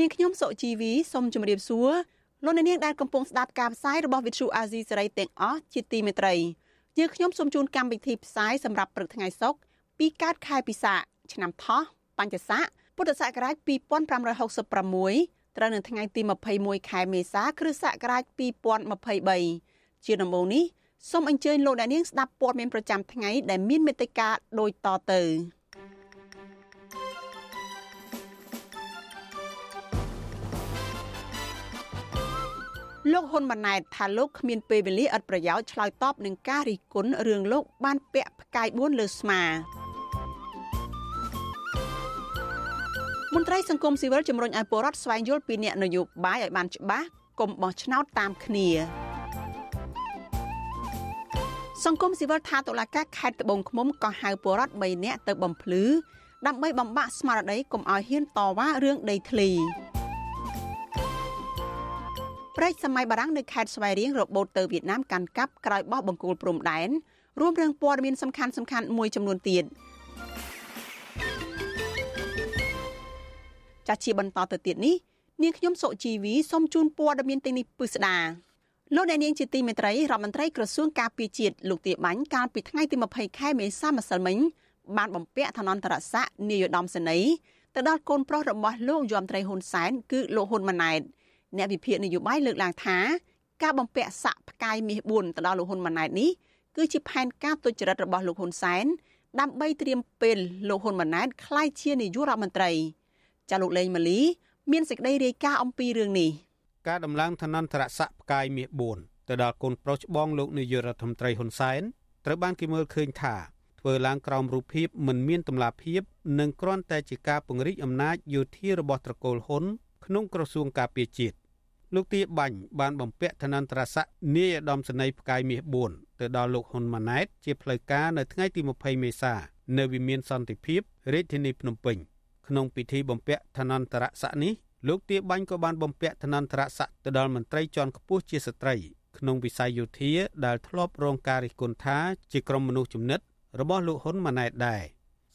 នាងខ្ញុំសុជីវីសូមជម្រាបសួរលោកអ្នកនាងដែលកំពុងស្ដាប់ការផ្សាយរបស់ Vuthu Azizi Serai ទាំងអស់ជាទីមេត្រីយើងខ្ញុំសូមជូនកម្មវិធីផ្សាយសម្រាប់ព្រឹកថ្ងៃសុក្រពីកើតខែពិសាឆ្នាំថោះបញ្ញស័កពុទ្ធសករាជ2566ត្រូវនៅថ្ងៃទី21ខែមេសាគ្រិស្តសករាជ2023ជាដំបូងនេះសូមអញ្ជើញលោកអ្នកនាងស្ដាប់ព័ត៌មានប្រចាំថ្ងៃដែលមានមេត្តាដូចតទៅ លោកហ៊ុនម៉ាណែតថាលោកគ្មានពេលវេលាឥតប្រយោជន៍ឆ្លើយតបនឹងការរិះគន់រឿងលោកបានពាក់ផ្កាយ4លើស្មាមន្ត្រីសង្គមស៊ីវិលជំរុញឲ្យពលរដ្ឋស្វែងយល់ពីអ្នកនយោបាយឲ្យបានច្បាស់កុំបោះឆ្នោតតាមគ្នាសង្គមស៊ីវិលថាតុលាការខេត្តត្បូងឃ្មុំក៏ហៅពលរដ្ឋ3នាក់ទៅបំភ្លឺដើម្បីបំបាក់ស្មារតីកុំឲ្យហ៊ានតវ៉ារឿងដីធ្លី ប្រេកសម័យបារាំងនៅខេត្តស្វាយរៀងរបូតទៅវៀតណាមកាន់កាប់ក្រោយបោះបង្គោលព្រំដែនរួមរឿងព័ត៌មានសំខាន់សំខាន់មួយចំនួនទៀតចាស់ជាបន្តទៅទៀតនេះនាងខ្ញុំសុជីវីសូមជូនព័ត៌មានទាំងនេះពិស្ដាលោកអ្នកនាងជាទីមេត្រីរដ្ឋមន្ត្រីក្រសួងការពារជាតិលោកទាបាញ់កាលពីថ្ងៃទី20ខែមេសាម្សិលមិញបានបំពាក់ឋានន្តរស័ក្តិនាយឧត្តមសេនីយ៍ទៅដល់កូនប្រុសរបស់លោកយមត្រីហ៊ុនសែនគឺលោកហ៊ុនម៉ាណែត អ្នកវិភាគនយោបាយលើកឡើងថាការបំពាក់ស័ក្តិផ្កាយមាស4ទៅដល់លោកហ៊ុនម៉ាណែតនេះគឺជាផែនការទុច្ចរិតរបស់លោកហ៊ុនសែនដើម្បីត្រៀមពេលលោកហ៊ុនម៉ាណែតក្លាយជានាយករដ្ឋមន្ត្រីចាលោកលេងម៉ាលី មានសេចក្តីរាយការណ៍អំពីរឿងនេះការដំឡើងឋានន្តរស័ក្តិផ្កាយមាស4ទៅដល់កូនប្រុសច្បងលោកនាយករដ្ឋមន្ត្រីហ៊ុនសែនត្រូវបានគេមើលឃើញថាធ្វើឡើងក្រោមរូបភាពមិនមានតម្លាភាពនិងគ្រាន់តែជាការពង្រីកអំណាចយោធារបស់ត្រកូលហ៊ុន ក្នុងក្រសួងការពារជាតិលោកទាបាញ់បានបំពាក់ឋានន្តរស័ក្តិនាយឧត្តមសេនីយ៍ផ្កាយមាស4ទៅដល់លោកហ៊ុនម៉ាណែត ជាផ្លូវការនៅថ្ងៃទី20មេសានៅវិមានសន្តិភាពរាជធានីភ្នំពេញក្នុងពិធីបំពាក់ឋានន្តរស័ក្តិនេះលោកទាបាញ់ក៏បានបំពាក់ឋានន្តរស័ក្តិទៅដល់មន្ត្រីជាន់ខ្ពស់ជាស្ត្រីក្នុងវិស័យយោធាដែលធ្លាប់រងការរិះគន់ថាជាក្រុមមនុស្សចំណិតរបស់លោកហ៊ុនម៉ាណែតដែរ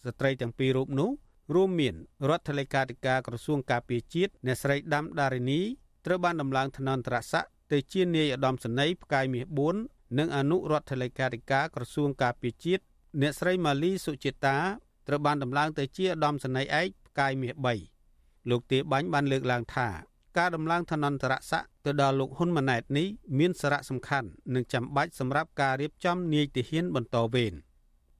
ស្ត្រីទាំងពីររូបនោះ រួមមានរដ្ឋលេខាធិការក្រសួងការពារជាតិអ្នកស្រីដាំដារិនីត្រូវបានដំឡើងឋានន្តរស័ក្តិទៅជានាយឧត្តមសេនីយ៍ផ្កាយមាស4និងអនុរដ្ឋលេខាធិការក្រសួងការពារជាតិអ្នកស្រីម៉ាលីសុជាតាត្រូវបានដំឡើងទៅជាឧត្តមសេនីយ៍ឯកផ្កាយមាស3លោកទាបាញ់បានលើកឡើងថាការដំឡើងឋានន្តរស័ក្តិទៅដល់លោកហ៊ុនម៉ាណែតនេះមានសារៈសំខាន់និងចាំបាច់សម្រាប់ការរៀបចំនាយទាហានបន្តវេន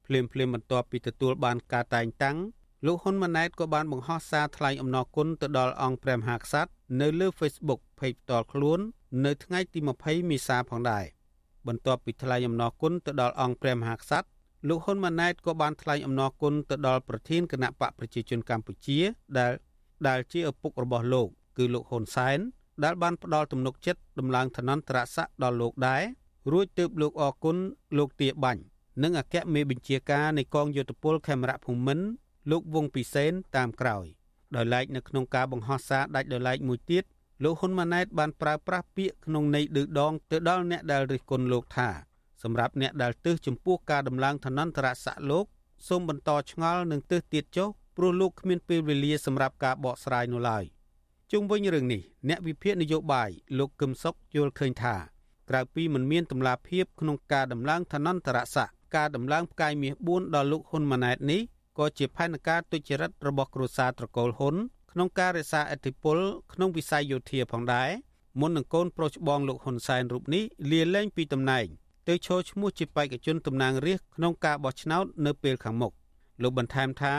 ភ្លាមភ្លាមបន្ទាប់ពីទទួលបានការតែងតាំង លោកហ៊ុនម៉ាណែតក៏បានបង្ហោះសារថ្លែងអំណរគុណទៅដល់អង្គព្រះមហាក្សត្រនៅលើ Facebook ផេកផ្ទាល់ខ្លួន នៅថ្ងៃទី20មេសាផងដែរបន្ទាប់ពីថ្លែងអំណរគុណទៅដល់អង្គព្រះមហាក្សត្រលោកហ៊ុនម៉ាណែតក៏បានថ្លែងអំណរគុណទៅដល់ប្រធានគណៈបកប្រជាជនកម្ពុជា ដែលដែលជាឪពុករបស់លោក គឺលោកហ៊ុនសែនដែលបានផ្ដល់ទំនុកចិត្តដំឡើងឋានន្តរស័ក្តិដល់លោកដែររួចទើបលោកអគុណលោកទាបាញ់និងអគ្គមេបញ្ជាការនៃកងយោធពលខេមរៈភូមិន្ទ លោកវងពិសេនតាមក្រោយដោយឡែកនៅក្នុងការបង្ហោះសារដាច់ដោយឡែកមួយទៀតលោកហ៊ុនម៉ាណែតបានប្រើប្រាស់ពាក្យក្នុងន័យឌឺដងទៅដល់អ្នកដែលរិះគន់លោកថាសម្រាប់អ្នកដែលទើសចំពោះការដំឡើងឋានន្តរស័ក្តិលោកសូមបន្តឆ្ងល់និងទើសទៀតចុះព្រោះលោកគ្មានពេលវេលាសម្រាប់ការបកស្រាយនោះឡើយជុំវិញរឿងនេះអ្នកវិភាគនយោបាយលោកកឹមសុខយល់ឃើញថាក្រៅពីមិនមានតម្លាភាពក្នុងការដំឡើងឋានន្តរស័ក្តិការដំឡើងផ្កាយមាស4ដល់លោកហ៊ុនម៉ាណែតនេះ ក៏ជាផែនការទុច្ចរិតរបស់គ្រួសារត្រកូលហ៊ុនក្នុងការរក្សាអធិបុលក្នុងវិស័យយោធាផងដែរមុននឹងកូនប្រុសច្បងលោកហ៊ុនសែនរូបនេះលាលែងពីតំណែងទៅឈរឈ្មោះជាបេក្ខជនតំណាងរាស្ត្រក្នុងការបោះឆ្នោតនៅពេលខាងមុខលោកបន្ថែមថា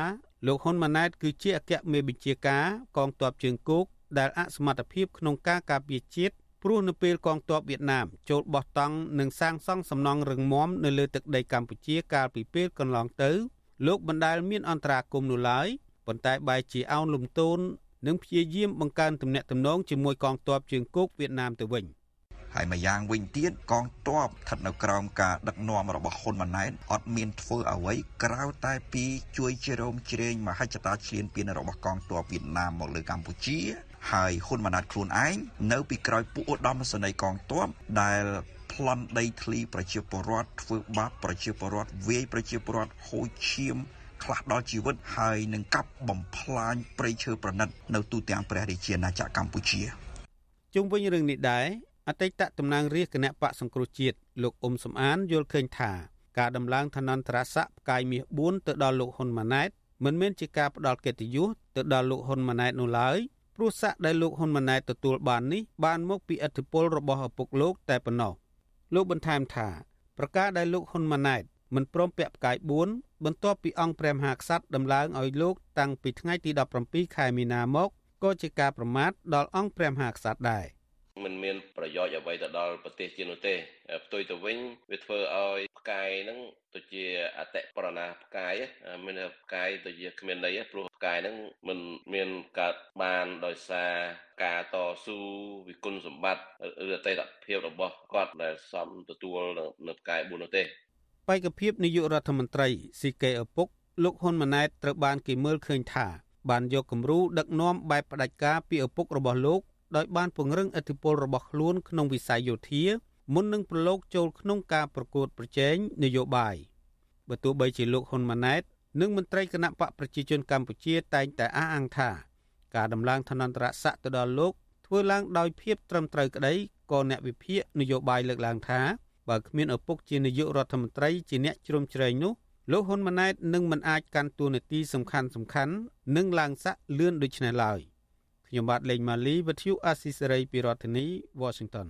លោកហ៊ុនម៉ាណែតគឺជាអគ្គមេបញ្ជាការកងទ័ពជើងគោកដែលអសមត្ថភាពក្នុងការការពារជាតិព្រោះនៅពេលកងទ័ពវៀតណាមចូលបោះតង់និងសាងសង់សំណង់រឹងមាំនៅលើទឹកដីកម្ពុជាកាលពីពេលកន្លងទៅ លោកបណ្ដាលមានអន្តរាគមន៍នោះឡើយប៉ុន្តែបែរជាអោនលំទោននិងព្យាយាមបង្កើនទំនាក់ទំនងជាមួយកងទ័ពជើងគោកវៀតណាមទៅវិញហើយម្យ៉ាងវិញទៀតកងទ័ពស្ថិតនៅក្រោមការដឹកនាំរបស់ហ៊ុនម៉ាណែតអត់មានធ្វើអ្វីក្រៅតែពីជួយជ្រោមជ្រែងមហិច្ឆតាឈ្លានពានរបស់កងទ័ពវៀតណាមមកលើកម្ពុជាហើយហ៊ុនម៉ាណែតខ្លួនឯងនៅពីក្រោយពួកឧត្តមសេនីយកងទ័ពដែល ប្លន់ដីធ្លីប្រជាពលរដ្ឋធ្វើបាបប្រជាពលរដ្ឋវាយប្រជាពលរដ្ឋហូចឈាមខ្លះដល់ជីវិតហើយនឹងកាប់បំផ្លាញព្រៃឈើប្រណិត នៅទូទាំងព្រះរាជាណាចក្រកម្ពុជាជុំវិញរឿងនេះដែរអតីតតំណាងរាជគណៈបកសង្គ្រោះជាតិលោកអ៊ុំសំអានយល់ឃើញថាការដំឡើងឋានន្តរស័ក្តិផ្កាយមាស4ទៅដល់លោកហ៊ុនម៉ាណែតមិនមែនជាការផ្ដាល់កិត្តិយសទៅដល់លោកហ៊ុនម៉ាណែតនោះឡើយព្រោះស័ក្តិដែលលោកហ៊ុនម៉ាណែតទទួលបាននេះបានមកពីឥទ្ធិពលរបស់ឪពុកលោកតែប៉ុណ្ណោះ លោកបន្ថែមថាប្រការដែលលោកហ៊ុនម៉ាណែតមិនព្រមពាក់ផ្កាយ4បន្ទាប់ពីអង្គព្រះមហាក្សត្រដំឡើងឲ្យលោកតាំងពីថ្ងៃទី17ខែមីនាមកក៏ជាការប្រមាថដល់អង្គព្រះមហាក្សត្រដែរ។ មិនមានប្រយោជន៍អ្វីទៅដល់ប្រទេសជានោះទេផ្ទុយទៅវិញវាធ្វើឲ្យផ្កាយហ្នឹងទៅជាអតិប្រណាផ្កាយមានផ្កាយទៅជាគ្មានន័យព្រោះផ្កាយហ្នឹងមិនមានកើតបានដោយសារការតស៊ូវិគុណសម្បត្តិឬអតីតភាពរបស់គាត់ដែលសំទទួលនៅផ្កាយ4នោះទេបេក្ខភាពនាយករដ្ឋមន្ត្រីស៊ីកេឪពុកលោកហ៊ុនម៉ាណែតត្រូវបានគេមើលឃើញថាបានយកគំរូដឹកនាំបែបផ្ដាច់ការពីឪពុករបស់លោក ដោយបានពង្រឹងឥទ្ធិពលរបស់ខ្លួនក្នុងវិស័យយោធាមុននឹងប្រឡូកចូលក្នុងការប្រកួតប្រជែងនយោបាយបើទោះបីជាលោកហ៊ុនម៉ាណែតនិងមន្ត្រីគណៈបកប្រជាជនកម្ពុជាតែងតែអះអាងថា ការដំឡើងឋានន្តរស័ក្តិទៅដល់លោកធ្វើឡើងដោយភាពត្រឹមត្រូវក្តីក៏អ្នកវិភាគនយោបាយលើកឡើងថាបើគ្មានឪពុកជានាយករដ្ឋមន្ត្រីជាអ្នកជ្រោមជ្រែងនោះលោកហ៊ុនម៉ាណែតនឹងមិនអាចកាន់តួនាទីសំខាន់សំខាន់និងឡើងស័ក្តិលឿនដូចនេះឡើយ ខ្ញុំបាទលេងម៉ាលីវិទ្យុអាស៊ីសេរីពីរដ្ឋធានី Washington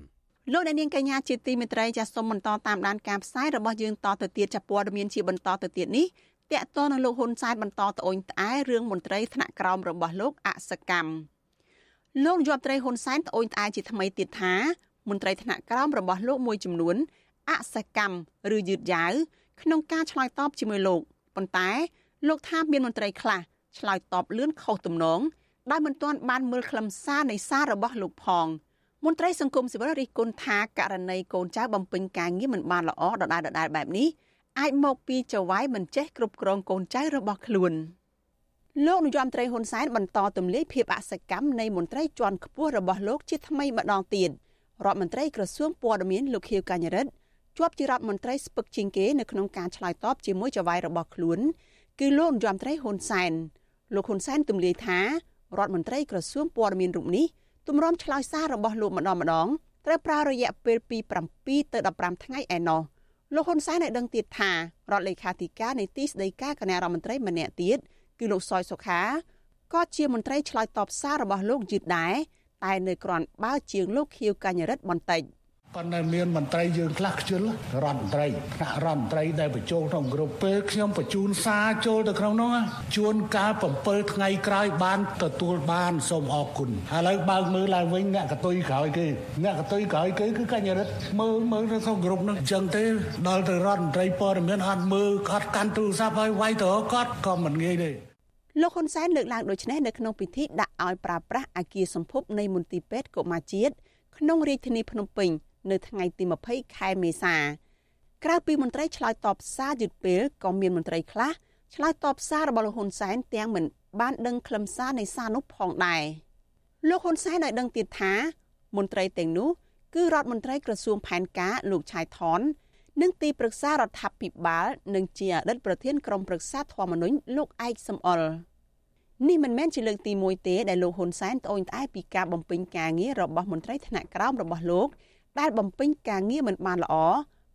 លោកអ្នកនាងកញ្ញាជាទីមេត្រីចាសសូមបន្តតាមដានការផ្សាយរបស់យើងតទៅទៀតចាប់ព័ត៌មានជាបន្តទៅទៀតនេះតកតនឹងលោកហ៊ុនសែនបន្តត្អូញត្អែរឿងមន្ត្រីថ្នាក់ក្រោមរបស់លោកអសកម្មលោកនាយកត្រីហ៊ុនសែនត្អូញត្អែជាថ្មីទៀតថាមន្ត្រីថ្នាក់ក្រោមរបស់លោកមួយចំនួនអសកម្មឬយឺតយ៉ាវក្នុងការឆ្លើយតបជាមួយលោកប៉ុន្តែលោកថាមានមន្ត្រីខ្លះឆ្លើយតបលឿនខុសទំនង ដោយមិនទាន់បានមើលខ្លឹមសារនៃសាររបស់លោកផងមន្ត្រីសង្គមស៊ីវិលរិះគន់ថាករណីកូនចៅបំពេញការងារមិនបានល្អដដែលដដែលបែបនេះអាចមកពីចៅហ្វាយមិនចេះគ្រប់គ្រងកូនចៅរបស់ខ្លួនលោកនាយរដ្ឋមន្ត្រីហ៊ុនសែនបន្តទម្លាយភាពអសកម្មនៃមន្ត្រីជាន់ខ្ពស់របស់លោកជាថ្មីម្ដងទៀតរដ្ឋមន្ត្រីក្រសួងព័ត៌មានលោកខៀវកញ្ញរិទ្ធជាប់ជារដ្ឋមន្ត្រីស្ពឹកជាងគេនៅក្នុងការឆ្លើយតបជាមួយចៅហ្វាយរបស់ខ្លួន គឺលោកនាយរដ្ឋមន្ត្រីហ៊ុនសែនលោកហ៊ុនសែនទម្លាយថា រដ្ឋមន្ត្រីក្រសួងព័ត៌មានរូបនេះទម្រាំឆ្លើយសាររបស់លោកម្ដងម្ដងត្រូវប្រើរយៈពេលពី7ទៅ15ថ្ងៃឯណោះលោកហ៊ុនសែនបានដឹងទៀតថារដ្ឋលេខាធិការនៃទីស្តីការគណៈរដ្ឋមន្ត្រីម្នាក់ទៀតគឺលោកសយសុខាក៏ជាមន្ត្រីឆ្លើយតបសាររបស់លោកយឺតដែរតែនៅក្រាន់បើជាងលោកខៀវកញ្ញរិទ្ធបន្តិច។ ប៉ុន្តែមានមន្ត្រីយើងខ្លះខ្ជិលរដ្ឋមន្ត្រីថ្នាក់រដ្ឋមន្ត្រីដែលបញ្ចូលក្នុងក្រុមពេលខ្ញុំបញ្ជូនសារចូលទៅក្នុងនោះជួនកាល7ថ្ងៃក្រោយបានទទួលបានសូមអរគុណឥឡូវបើកមើលឡើងវិញអ្នកកតុយក្រោយគេអ្នកកតុយក្រោយគេគឺកញ្ញារិទ្ធមើលមើលទៅក្នុងក្រុមនោះអញ្ចឹងទេដល់ទៅរដ្ឋមន្ត្រីព័ត៌មានអត់មើលអត់កាន់ទូរស័ព្ទឲ្យវាយទៅគាត់ក៏មិនងាយទេលោកហ៊ុនសែនលើកឡើងដូចនេះនៅក្នុងពិធីដាក់ឲ្យប្រើប្រាស់អាគារសម្ភពនៃមន្ទីរពេទ្យកុមារជាតិក្នុងរាជធានីភ្នំពេញ នៅថ្ងៃទី20ខែមេសាក្រៅពីមន្ត្រីឆ្លើយតបសារយឺតពេលក៏មានមន្ត្រីខ្លះឆ្លើយតបសាររបស់លោកហ៊ុនសែនទាំងមិនបានដឹងខ្លឹមសារនៃសារនោះផងដែរលោកហ៊ុនសែនឲ្យដឹងទៀតថាមន្ត្រីទាំងនោះគឺរដ្ឋមន្ត្រីក្រសួងផែនការលោកឆៃថននិងទីប្រឹក្សារដ្ឋាភិបាលនិងជាអតីតប្រធានក្រុមប្រឹក្សាធម្មនុញ្ញលោកឯកសំអល់នេះមិនមែនជាលើកទី1ទេដែលលោកហ៊ុនសែនត្អូញត្អែពីការបំពេញការងាររបស់មន្ត្រីថ្នាក់ក្រោមរបស់លោក ដែលបំពេញការងារមិនបានល្អ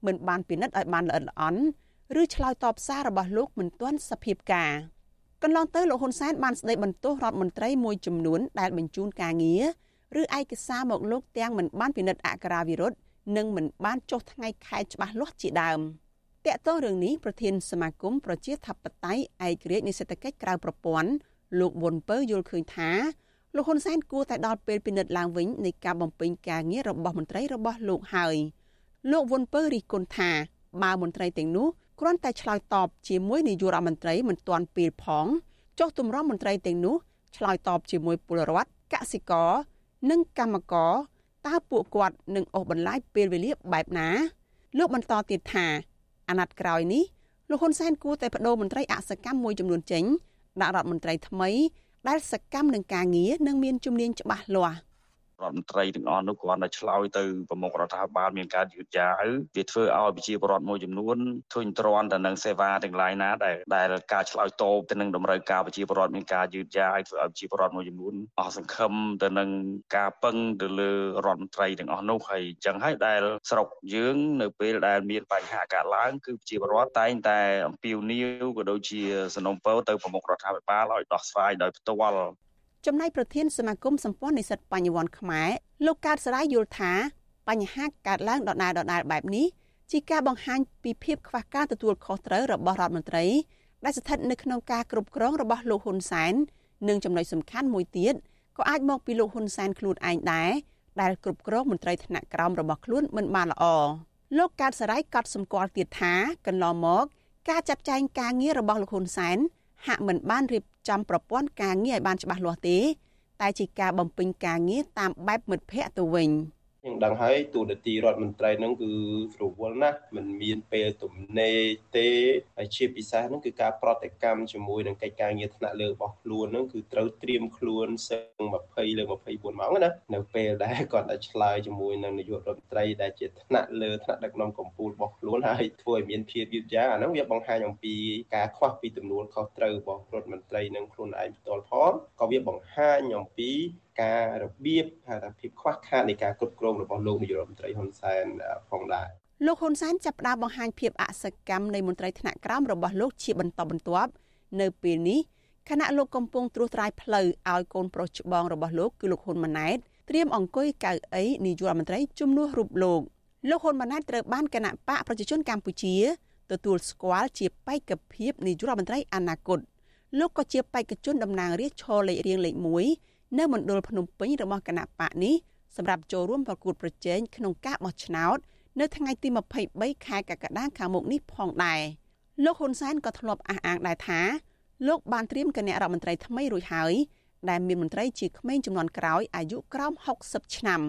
មិនបានពិនិត្យឲ្យបានល្អិតល្អន់ឬឆ្លើយតបសាររបស់លោកមិនទាន់សភាពការកន្លងទៅលោកហ៊ុនសែនបានស្ដីបន្ទោសរដ្ឋមន្ត្រីមួយចំនួនដែលបញ្ជូនការងារឬឯកសារមកលោកទាំងមិនបានពិនិត្យអក្ខរាវិរុទ្ធនិងមិនបានចុះថ្ងៃខែច្បាស់លាស់ជាដើមតកតងរឿងនេះប្រធានសមាគមប្រជាធិបតេយ្យឯករាជ្យនៃសេដ្ឋកិច្ចក្រៅប្រព័ន្ធលោកវុនពៅយល់ឃើញថា លោកហ៊ុនសែនគួរតែដល់ពេលពិនិត្យឡើងវិញនៃការបំពេញការងាររបស់មន្ត្រីរបស់លោកហើយលោកវុនពៅរិះគន់ថាបើមន្ត្រីទាំងនោះគ្រាន់តែឆ្លើយតបជាមួយនាយករដ្ឋមន្ត្រីមិនទាន់ពេលផងចុះទម្រាំមន្ត្រីទាំងនោះឆ្លើយតបជាមួយពលរដ្ឋកសិករនិងកម្មករតើពួកគាត់នឹងអូសបន្លាយពេលវេលាបែបណាលោកបន្តទៀតថាអាណត្តិក្រោយនេះលោកហ៊ុនសែនគួរតែបដូរមន្ត្រីអសកម្មមួយចំនួនចេញដាក់រដ្ឋមន្ត្រីថ្មី ដែលសកម្មនឹងការងារនិងមានជំនាញច្បាស់លាស់ រដ្ឋមន្ត្រីទាំងអស់នោះគ្រាន់តែឆ្លើយទៅប្រមុខរដ្ឋាភិបាលមានការយឺតយ៉ាវវាធ្វើឲ្យប្រជាពលរដ្ឋមួយចំនួនធុញទ្រាន់ទៅនឹងសេវាទាំងឡាយណាដែលដែលការឆ្លើយតបទៅនឹងតម្រូវការប្រជាពលរដ្ឋមានការយឺតយ៉ាវធ្វើឲ្យប្រជាពលរដ្ឋមួយចំនួនអស់សង្ឃឹមទៅនឹងការពឹងទៅលើរដ្ឋមន្ត្រីទាំងអស់នោះហើយអញ្ចឹងហើយដែលស្រុកយើងនៅពេលដែលមានបញ្ហាកើតឡើងគឺប្រជាពលរដ្ឋតែងតែអំពាវនាវក៏ដូចជាសំណុំពរទៅប្រមុខរដ្ឋាភិបាលឲ្យដោះស្រាយដោយផ្ទាល់ ចំណែកប្រធានសមាគមសម្ព័ន្ធនិស្សិតបញ្ញវន្តខ្មែរលោកកើតសរាយយល់ថាបញ្ហាកើតឡើងដដែលដដែលបែបនេះជាការបង្ហាញពីភាពខ្វះការទទួលខុសត្រូវរបស់រដ្ឋមន្ត្រីដែលស្ថិតនៅក្នុងការគ្រប់គ្រងរបស់លោកហ៊ុនសែននិងចំណុចសំខាន់មួយទៀតក៏អាចមកពីលោកហ៊ុនសែនខ្លួនឯងដែរដែលគ្រប់គ្រងមន្ត្រីថ្នាក់ក្រោមរបស់ខ្លួនមិនបានល្អលោកកើតសរាយកត់សម្គាល់ទៀតថាកន្លងមក ការចាត់ចែងការងាររបស់លោកហ៊ុនសែន ហាក់មិនបានរៀបចំប្រព័ន្ធការងារឲ្យបានច្បាស់លាស់ទេ តែជាការបំពេញការងារតាមបែបមិត្តភ័ក្តិទៅវិញ។ យើងដឹងហើយទូនាទីរដ្ឋមន្ត្រីហ្នឹងគឺស្រួលណាស់มันមានពេលទំនេរទេហើយជាពិសេសហ្នឹងគឺការប្រតិកម្មជាមួយនឹងកិច្ចការងារថ្នាក់លើរបស់ខ្លួនហ្នឹងគឺត្រូវត្រៀមខ្លួនសឹង20លើ24ម៉ោងណានៅពេលដែលគាត់តែឆ្លើយជាមួយនឹងនាយករដ្ឋមន្ត្រីដែលជាថ្នាក់លើថ្នាក់ដឹកនាំកម្ពុជារបស់ខ្លួនហើយធ្វើឲ្យមានភាពយឺតយ៉ាវអាហ្នឹងវាបង្ហាញអំពីការខ្វះពីទំនួលខុសត្រូវរបស់រដ្ឋមន្ត្រីនិងខ្លួនឯងផ្ទាល់ផងក៏វាបង្ហាញអំពី ការរបៀបហៅថាភាពខ្វះខាតនៃការគ្រប់គ្រងរបស់លោកនាយករដ្ឋមន្ត្រីហ៊ុនសែនផងដែរលោកហ៊ុនសែនចាប់ផ្ដើមបង្ហាញភាពអសកម្មនៃមន្ត្រីថ្នាក់ក្រោមរបស់លោកជាបន្តបន្ទាប់នៅពេលនេះខណៈលោកកំពុងត្រួសត្រាយផ្លូវឲ្យកូនប្រុសច្បងរបស់លោកគឺលោកហ៊ុនម៉ាណែតត្រៀមអង្គុយកៅអីនាយករដ្ឋមន្ត្រីជំនួសរូបលោកលោកហ៊ុនម៉ាណែតត្រូវបានគណៈបកប្រជាជនកម្ពុជាទទួលស្គាល់ជាបេក្ខភាពនាយករដ្ឋមន្ត្រីអនាគតលោកក៏ជាបេក្ខជនតំណាងរាស្ត្រឈរលេខរៀងលេខ1 នៅមណ្ឌលភ្នំពេញរបស់គណៈបកនេះសម្រាប់ចូលរួមប្រកួតប្រជែងក្នុងការបោះឆ្នោតនៅថ្ងៃទី23ខែកក្កដាខាងមុខនេះផងដែរលោកហ៊ុនសែនក៏ធ្លាប់អះអាងដែរថាលោកបានត្រៀមគណៈរដ្ឋមន្ត្រីថ្មីរួចហើយដែលមានមន្ត្រីជាក្មេងចំនួនក្រោយអាយុក្រោម60ឆ្នាំ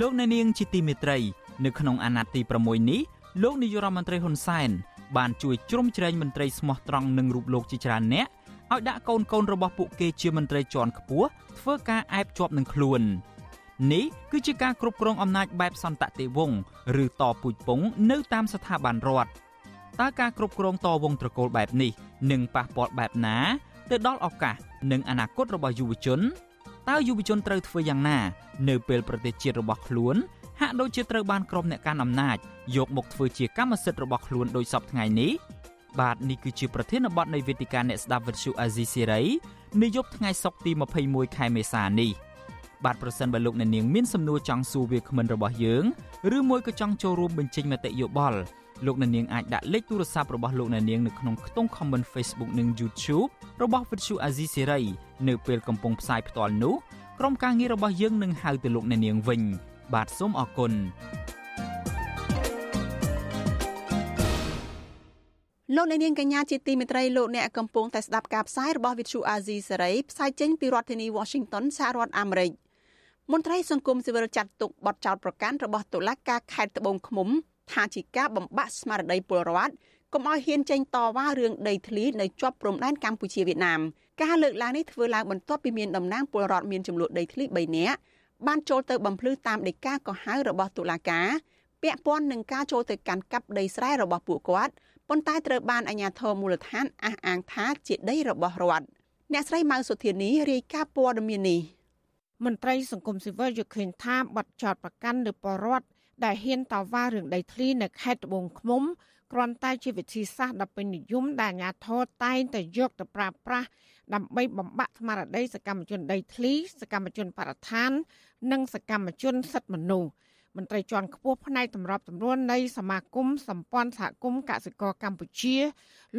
លោកអ្នកនាងជាទីមេត្រី នៅក្នុងអាណត្តិទី6នេះលោកនាយរដ្ឋមន្ត្រីហ៊ុនសែន បានជួយជ្រោមជ្រែងមន្ត្រីស្មោះត្រង់នឹងរូបលោកជាច្រើនអ្នកឲ្យដាក់កូនកូនរបស់ពួកគេជាមន្ត្រីជាន់ខ្ពស់ធ្វើការអែបជាប់នឹងខ្លួននេះគឺជាការគ្រប់គ្រងអំណាចបែបសន្តតិវង្សឬតពូជពងនៅតាមស្ថាប័នរដ្ឋតើការគ្រប់គ្រងតវងត្រកូលបែបនេះនឹងប៉ះពាល់បែបណាទៅដល់ឱកាសនិងអនាគតរបស់យុវជនតើយុវជនត្រូវធ្វើយ៉ាងណា នៅពេលប្រទេសជាតិរបស់ខ្លួន ហាក់ដូចជាត្រូវបានក្រុមអ្នកកាន់អំណាចយកមកធ្វើជាកម្មសិទ្ធិរបស់ខ្លួនដោយសពថ្ងៃនេះបាទនេះគឺជាប្រធានបទនៃវេទិកាអ្នកស្ដាប់វិទ្យុអាស៊ីសេរីនាយប់ថ្ងៃសុក្រទី21ខែមេសានេះបាទប្រសិនបើលោកអ្នកនាងមានសំណួរចង់សួរវាគ្មិនរបស់យើងឬមួយក៏ចង់ចូលរួមបញ្ចេញមតិយោបល់លោកអ្នកនាងអាចដាក់លេខទូរស័ព្ទរបស់លោកអ្នកនាងនៅក្នុងខ្ទង់ comment Facebook និង YouTube របស់ Vuthu Azizi Serai នៅពេលកំពុងផ្សាយផ្ទាល់នោះក្រុមការងាររបស់យើងនឹងហៅទៅលោកអ្នកនាងវិញ បាទសូមអរគុណលោកអ្នកនាងកញ្ញាជាទីមេត្រីលោកអ្នកកំពុងតែស្ដាប់ការផ្សាយរបស់ Vithu Azizi សេរីផ្សាយចេញពីរដ្ឋធានី Washington សហរដ្ឋអាមេរិកមន្ត្រីសង្គមស៊ីវិលចាត់ទុកបទចោទប្រកាន់របស់តុលាការខេត្តត្បូងឃ្មុំថាជាការបំបាក់ស្មារតីពលរដ្ឋកុំឲ្យហ៊ានចេញតវ៉ារឿងដីធ្លីនៅជាប់ព្រំដែនកម្ពុជាវៀតណាមការលើកឡើងនេះធ្វើឡើងបន្ទាប់ពីមានតំណាងពលរដ្ឋមានចំនួនដីធ្លី3នាក់ បានចូលទៅបំភ្លឺតាមដីកាកោះហៅរបស់តុលាការពាក់ព័ន្ធនឹងការចូលទៅកាន់កាប់ដីស្រែរបស់ពួកគាត់ប៉ុន្តែត្រូវបានអាជ្ញាធរមូលដ្ឋានអះអាងថាជាដីរបស់រដ្ឋអ្នកស្រីម៉ៅសុធានីរាយការណ៍ព័ត៌មាននេះមន្ត្រីសង្គមស៊ីវិលយល់ឃើញថាបទចោតប្រកាន់លើបរដ្ឋដែលហ៊ានតវ៉ារឿងដីធ្លីនៅខេត្តត្បូងឃ្មុំគ្រាន់តែជាវិធីសាស្ត្រដ៏ពេញនិយមដែលអាជ្ញាធរតែងតែយកទៅប្រើប្រាស់ដើម្បីបំបាក់ស្មារតីសកម្មជនដីធ្លីសកម្មជនបរិស្ថាន និងសកម្មជនសិទ្ធិមនុស្សមន្ត្រីជាន់ខ្ពស់ផ្នែកតម្របតម្រួននៃសមាគមសម្ព័ន្ធសហគមន៍កសិករកម្ពុជា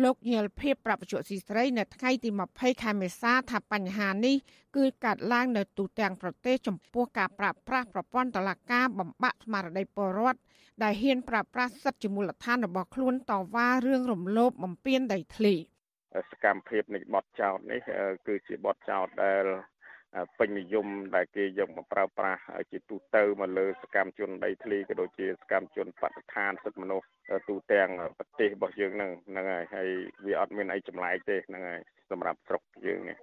លោកញិលភៀបប្រពន្ធស៊ីស្រីនៅថ្ងៃទី20ខែមេសាថាបញ្ហានេះគឺកើតឡើងនៅទូទាំងប្រទេសចំពោះការប្រាស្រ័យប្រព័ន្ធតឡាការបំបាក់ស្មារតីពលរដ្ឋដែលហ៊ានប្រាស្រ័យសិទ្ធិជាមូលដ្ឋានរបស់ខ្លួនតវ៉ារឿងរំលោភបំពានដីធ្លីសកម្មភាពនៃបទចោតនេះគឺជាបទចោតដែល ពេញនិយមដែលគេយកមកប្រើប្រាស់ជាទូទៅមកលើសកម្មជនដីធ្លីក៏ដូចជាសកម្មជនបដិឋានសិទ្ធិមនុស្សទូទាំងប្រទេសរបស់យើងហ្នឹងហ្នឹងហើយហើយវាអត់មានអីចម្លែកទេហ្នឹងហើយសម្រាប់ស្រុកយើងនេះ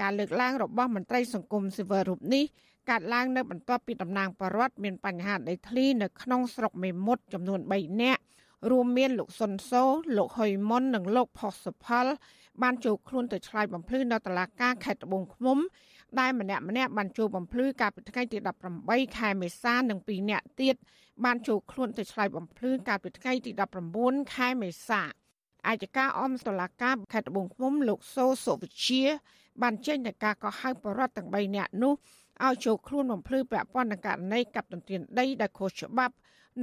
ការលើកឡើងរបស់មន្ត្រីសង្គមស៊ីវិលរូបនេះកើតឡើងនៅបន្ទាប់ពីតំណាងបរដ្ឋមានបញ្ហាដីធ្លីនៅក្នុងស្រុកមេមត់ចំនួន3នាក់រួមមានលោកសុនសូលោកហុយមុននិងលោកផុសសុផលបានចូលខ្លួនទៅឆ្លើយបំភ្លឺនៅតុលាការខេត្តត្បូងឃ្មុំ ដែលម្នាក់ម្នាក់បានចូលបំភ្លឺកាលពីថ្ងៃទី18ខែមេសានិង2នាក់ទៀតបានចូលខ្លួនទៅឆ្លើយបំភ្លឺកាលពីថ្ងៃទី19ខែមេសាអាយកាអមតុលាការខេត្តត្បូងឃ្មុំលោកសូសុវិជា បានចេញនៃការកោះហៅបរដ្ឋទាំង3នាក់នោះឲ្យចូលខ្លួនបំភ្លឺពាក់ព័ន្ធនឹងករណីកັບទន្ទ្រានដីដែលខុសច្បាប់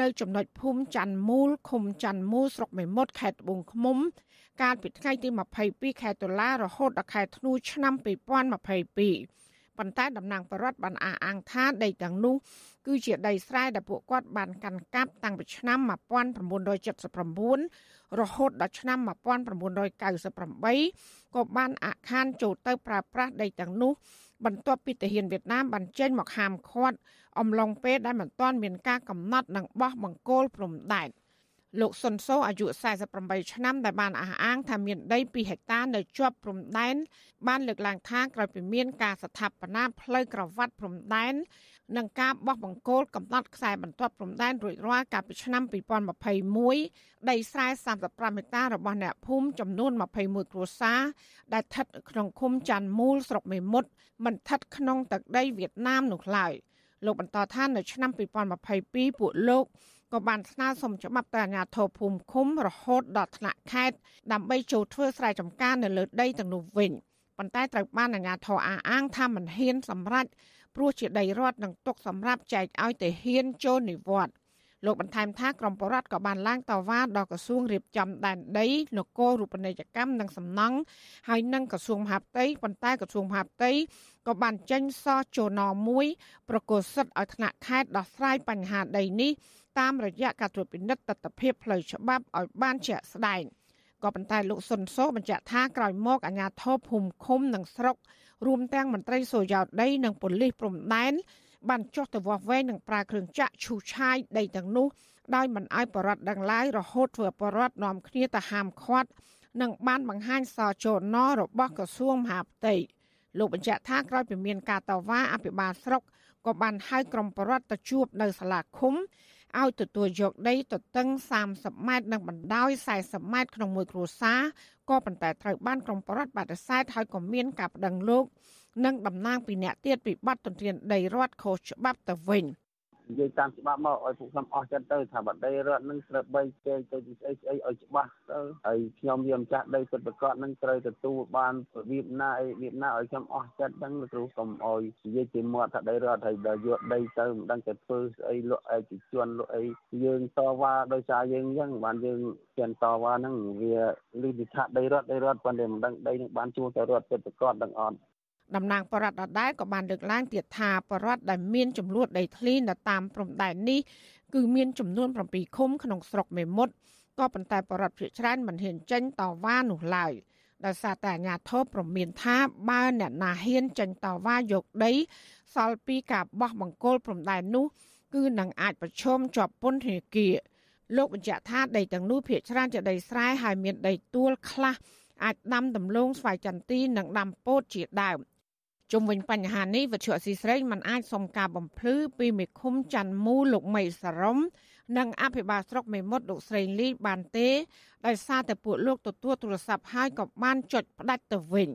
នៅចំណុចភូមិច័ន្ទមូលឃុំច័ន្ទមូលស្រុកមេមត់ខេត្តត្បូងឃ្មុំ កាលពីថ្ងៃទី22ខែតុលារហូតដល់ខែធ្នូឆ្នាំ2022ប៉ុន្តែតំណាងបរដ្ឋបានអះអាងថាដីទាំងនោះគឺជាដីស្រែដែលពួកគាត់បានកាន់កាប់តាំងពីឆ្នាំ1979រហូតដល់ឆ្នាំ1998ក៏បានអាក់ខានចូលទៅប្រើប្រាស់ដីទាំងនោះបន្ទាប់ពីទាហានវៀតណាមបានចេញមកហាមឃាត់អំឡុងពេលដែលមិនទាន់មានការកំណត់និងបោះបង្គោលព្រំដែន លោកសុនសូអាយុ48ឆ្នាំដែលបានអះអាងថាមានដី2ហិកតានៅជាប់ព្រំដែនបានលើកឡើងថាក្រោយពីមានការស្ថាបនាផ្លូវក្រវ៉ាត់ព្រំដែននិងការបោះបង្គោលកំណត់ខ្សែបន្ទាត់ព្រំដែនរួចរាល់កាលពីឆ្នាំ2021ដីស្រែ35ហិកតារបស់អ្នកភូមិចំនួន21គ្រួសារដែលស្ថិតក្នុងឃុំច័ន្ទមូលស្រុកមេមត់មិនស្ថិតក្នុងទឹកដីវៀតណាមនោះឡើយលោកបន្តថានៅឆ្នាំ2022ពួកលោក ក៏បានស្នើសុំច្បាប់ទៅអាជ្ញាធរភូមិឃុំរហូតដល់ថ្នាក់ខេត្តដើម្បីចូលធ្វើស្រែចម្ការនៅលើដីទាំងនោះវិញប៉ុន្តែត្រូវបានអាជ្ញាធរអះអាងថាមិនហ៊ានសម្រេចព្រោះជាដីរដ្ឋនឹងទុកសម្រាប់ចែកឲ្យទៅហ៊ានចូលនិវត្តន៍លោកបន្ថែមថាក្រមបរដ្ឋក៏បានឡើងតវ៉ាដល់ក្រសួងរៀបចំដែនដីនគររូបនីយកម្មនិងសំណង់ហើយនឹងក្រសួងមហាផ្ទៃប៉ុន្តែក្រសួងមហាផ្ទៃក៏បានចេញសរចូលណមួយប្រកាសសិទ្ធឲ្យថ្នាក់ខេត្តដោះស្រាយបញ្ហាដីនេះ តាមរយៈការត្រួតពិនិត្យទស្សនវិជ្ជាផ្លូវច្បាប់ឲ្យបានជាក់ស្ដែងក៏ប៉ុន្តែលោកសុនសូបញ្ជាក់ថាក្រោយមកអាជ្ញាធរភូមិឃុំនិងស្រុករួមទាំងមន្ត្រីសូយោដីនិងប៉ូលីសព្រំដែនបានចុះទៅវាស់វែងនិងប្រើគ្រឿងចាក់ឈូសឆាយដីទាំងនោះដោយមិនអោយបរដ្ឋដឹងឡើយរហូតធ្វើបរដ្ឋនាំគ្នាទៅហាមឃាត់និងបានបង្ហាញសរចូលណរបស់ក្រសួងមហាផ្ទៃលោកបញ្ជាក់ថាក្រោយពីមានការតវ៉ាអភិបាលស្រុកក៏បានហៅក្រុមបរដ្ឋទៅជួបនៅសាលាឃុំ ឲ្យទទួលយកដីទទឹង30ម៉ែត្រនិងបណ្ដោយ40ម៉ែត្រក្នុងមួយគ្រួសារក៏ប៉ុន្តែត្រូវបានក្រុមបរដ្ឋបដិសេធហើយក៏មានការប្តឹងលោកនិងតំណាងពីអ្នកទៀតពីបាត់ទន្ទ្រានដីរដ្ឋខុសច្បាប់ទៅវិញ និយាយតាមច្បាប់មកឲ្យពួកខ្ញុំអស់ចិត្តទៅថាបដីរដ្ឋនឹងត្រូវបីគេទៅស្អីស្អីឲ្យច្បាស់ទៅហើយខ្ញុំវាម្ចាស់ដីពិតប្រកបនឹងត្រូវទទួលបានរបៀបណាអីរបៀបណាឲ្យខ្ញុំអស់ចិត្តដឹងគ្រូកុំឲ្យនិយាយជាមាត់ថាដីរដ្ឋហើយដល់យកដីទៅមិនដឹងតែធ្វើស្អីលក់ឯកជនលក់អីយើងតវ៉ាដោយសារយើងអញ្ចឹងបានយើងជិនតវ៉ាហ្នឹងវាលឺថាដីរដ្ឋដីរដ្ឋប៉ុន្តែមិនដឹងដីនឹងបានជួលទៅរដ្ឋពិតប្រកបដឹងអត់ តំណាងបរដ្ឋដដែលក៏បានលើកឡើងទៀតថាបរដ្ឋដែលមានចំនួនដីធ្លីនៅតាមព្រំដែននេះគឺមានចំនួន7ឃុំក្នុងស្រុកមេមត់ក៏ប៉ុន្តែបរដ្ឋភាគច្រើនមិនហ៊ានចេញតវ៉ានោះឡើយដោយសារតែអាជ្ញាធរប្រមានថាបើអ្នកណាហ៊ានចេញតវ៉ាយកដីសល់ពីការបោះបង្គោលព្រំដែននោះគឺនឹងអាចប្រឈមជាប់ពន្ធនាគារលោកបញ្ជាក់ថាដីទាំងនោះភាគច្រើនជាដីស្រែហើយមានដីទួលខ្លះអាចដាំដំឡូងស្វាយចន្ទីនិងដាំពោតជាដើម ជុំវិញបញ្ហានេះវិទ្យុអស៊ីស្រីមិនអាចសុំការបំភ្លឺពីមេឃុំច័ន្ទមូលលោកមីសរំនិងអភិបាលស្រុកមេមត់លោកស្រីលីបានទេដោយសារតែពួកលោកទទួលទូរស័ព្ទហើយក៏បានចុចផ្ដាច់ទៅវិញ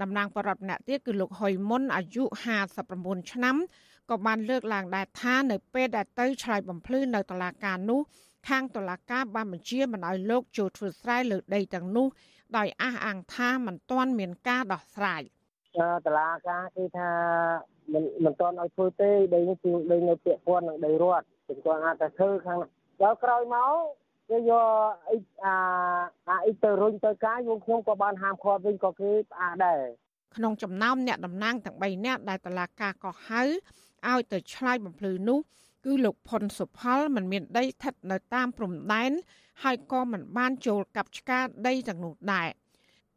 តំណាងបរដ្ឋម្នាក់ទៀតគឺលោកហុយមុនអាយុ59ឆ្នាំក៏បានលើកឡើងដែរថានៅពេលដែលទៅឆ្លើយបំភ្លឺនៅតុលាការនោះខាងតុលាការបានបញ្ជាមិនឲ្យលោកចូលធ្វើស្រែលើដីទាំងនោះដោយអះអាងថាមិនទាន់មានការដោះស្រាយ។ តឡាការគឺថាមិនមិនទាន់ឲ្យធ្វើទេដីនេះគឺដីនៅពាក់ព័ន្ធនឹងដីរដ្ឋគឺគាត់អាចតែធ្វើខាងដល់ក្រោយមកគេយកអ៊ីអាអាអ៊ីទៅរុញទៅកាយពួកខ្ញុំក៏បានហាមឃាត់វិញក៏គេផ្អាកដែរក្នុងចំណោមអ្នកតំណាងទាំង3នាក់ដែលតឡាការកោះហៅឲ្យទៅឆ្លើយបំភ្លឺនោះ គឺលោកផុនសុផលមិនមានដីស្ថិតនៅតាមព្រំដែនហើយក៏មិនបានចូលកាប់ឆ្ការដីទាំងនោះដែរ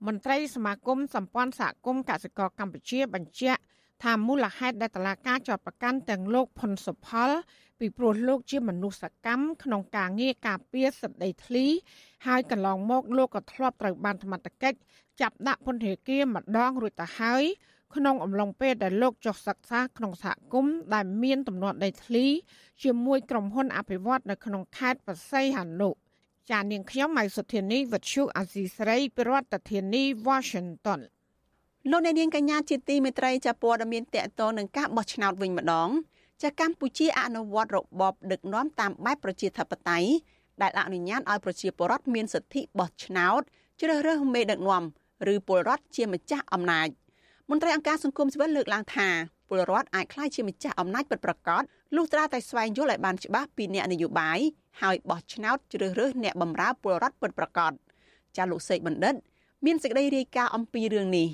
មន្ត្រីសមាគមសម្ព័ន្ធសហគមន៍កសិករកម្ពុជាបញ្ជាក់ថាមូលហេតុដែលតឡាការជាប់ប្រកាន់ទាំងលោកផុនសុផល ពីព្រោះលោកជាមនុស្សកម្មក្នុងការងារការពារសិទ្ធិដីធ្លី ហើយកន្លងមកលោកក៏ធ្លាប់ត្រូវបានសមត្ថកិច្ចចាប់ដាក់ពន្ធនាគារម្ដងរួចទៅហើយក្នុងអំឡុងពេលដែលលោកចុះសិក្សាក្នុងសហគមន៍ដែលមានទំនាស់ដីធ្លី ជាមួយក្រុមហ៊ុនអភិវឌ្ឍនៅក្នុងខេត្តបរសៃហនុ ចានាងខ្ញុំម៉ៃសុធានីវិទ្យុអាស៊ីស្រីប្រធានាធិបតី Washington លោកអ្នកនាងកញ្ញាជាទីមេត្រីចាព័ត៌មានតកតនឹងការបោះឆ្នោតវិញម្ដងចាកម្ពុជាអនុវត្តរបបដឹកនាំតាមបែបប្រជាធិបតេយ្យដែលអនុញ្ញាតឲ្យប្រជាពលរដ្ឋមានសិទ្ធិបោះឆ្នោតជ្រើសរើសមេដឹកនាំឬពលរដ្ឋជាម្ចាស់អំណាចមន្ត្រីអង្គការសង្គមស៊ីវិលលើកឡើងថាពលរដ្ឋអាចក្លាយជាម្ចាស់អំណាចពិតប្រាកដលុះត្រាតែស្វែងយល់ឲ្យបានច្បាស់ពីអ្នកនយោបាយ ហើយបោះឆ្នោតជ្រើសរើសអ្នកបម្រើពលរដ្ឋពិតប្រាកដចាលោកសេកបណ្ឌិត មានសេចក្តីរាយការណ៍អំពីរឿងនេះ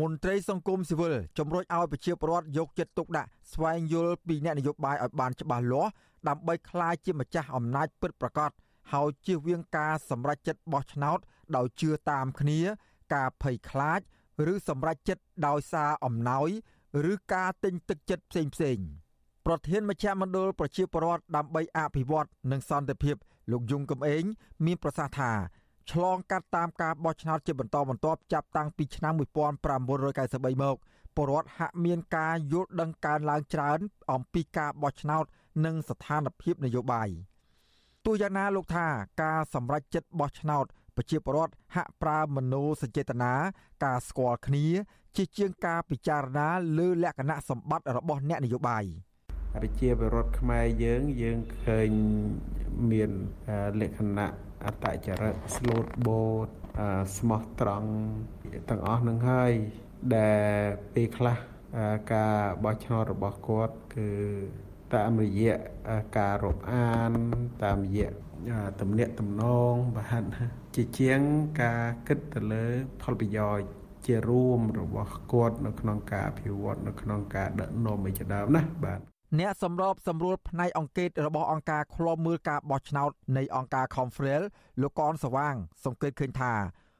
មន្ត្រីសង្គមស៊ីវិលជំរុញឲ្យប្រជាពលរដ្ឋយកចិត្តទុកដាក់ស្វែងយល់ពីអ្នកនយោបាយឲ្យបានច្បាស់លាស់ដើម្បីក្លាយជាម្ចាស់អំណាចពិតប្រាកដហើយជៀសវាងការសម្រេចចិត្តបោះឆ្នោត ដោយជឿតាមគ្នា ការភ័យខ្លាច ឬសម្រេចចិត្តដោយសារអំណោយ ឬការទិញទឹកចិត្តផ្សេងផ្សេង ប្រធានមជ្ឈមណ្ឌលប្រជាពលរដ្ឋដើម្បីអភិវឌ្ឍនិងសន្តិភាពលោកយងកំឯងមានប្រសាសន៍ថាឆ្លងកាត់តាមការបោះឆ្នោតជាបន្តបន្ទាប់ចាប់តាំងពីឆ្នាំ1993មកពលរដ្ឋហាក់មានការយល់ដឹងកើនឡើងច្រើន អំពីការបោះឆ្នោត និងស្ថានភាពនយោបាយទោះយ៉ាងណាលោកថាការសម្រេចចិត្តបោះឆ្នោតប្រជាពលរដ្ឋហាក់ប្រើមโนសចេតនា ការស្គាល់គ្នា ជាជាងការពិចារណាលើលក្ខណៈសម្បត្តិរបស់អ្នកនយោបាយ ប្រជាពលរដ្ឋខ្មែរយើងយើងឃើញមានលក្ខណៈអតចរិតស្លូតបូតស្មោះត្រង់ទាំងអស់នឹងហើយដែលពេលខ្លះការបោះឆ្នោតរបស់គាត់គឺតាមរយៈការរាប់អានតាមរយៈទំនាក់ទំនងបាទជាជាងការគិតទៅលើផលប្រយោជន៍ជារួមរបស់គាត់នៅក្នុងការអភិវឌ្ឍនៅក្នុងការដឹកនាំឯជាដើមណាបាទ អ្នកសម្របសម្រួលផ្នែកអង្គការរបស់អង្គការឃ្លាំមើលការបោះឆ្នោតនៃអង្គការ Confrel លោកកនសវាង សង្កេតឃើញថា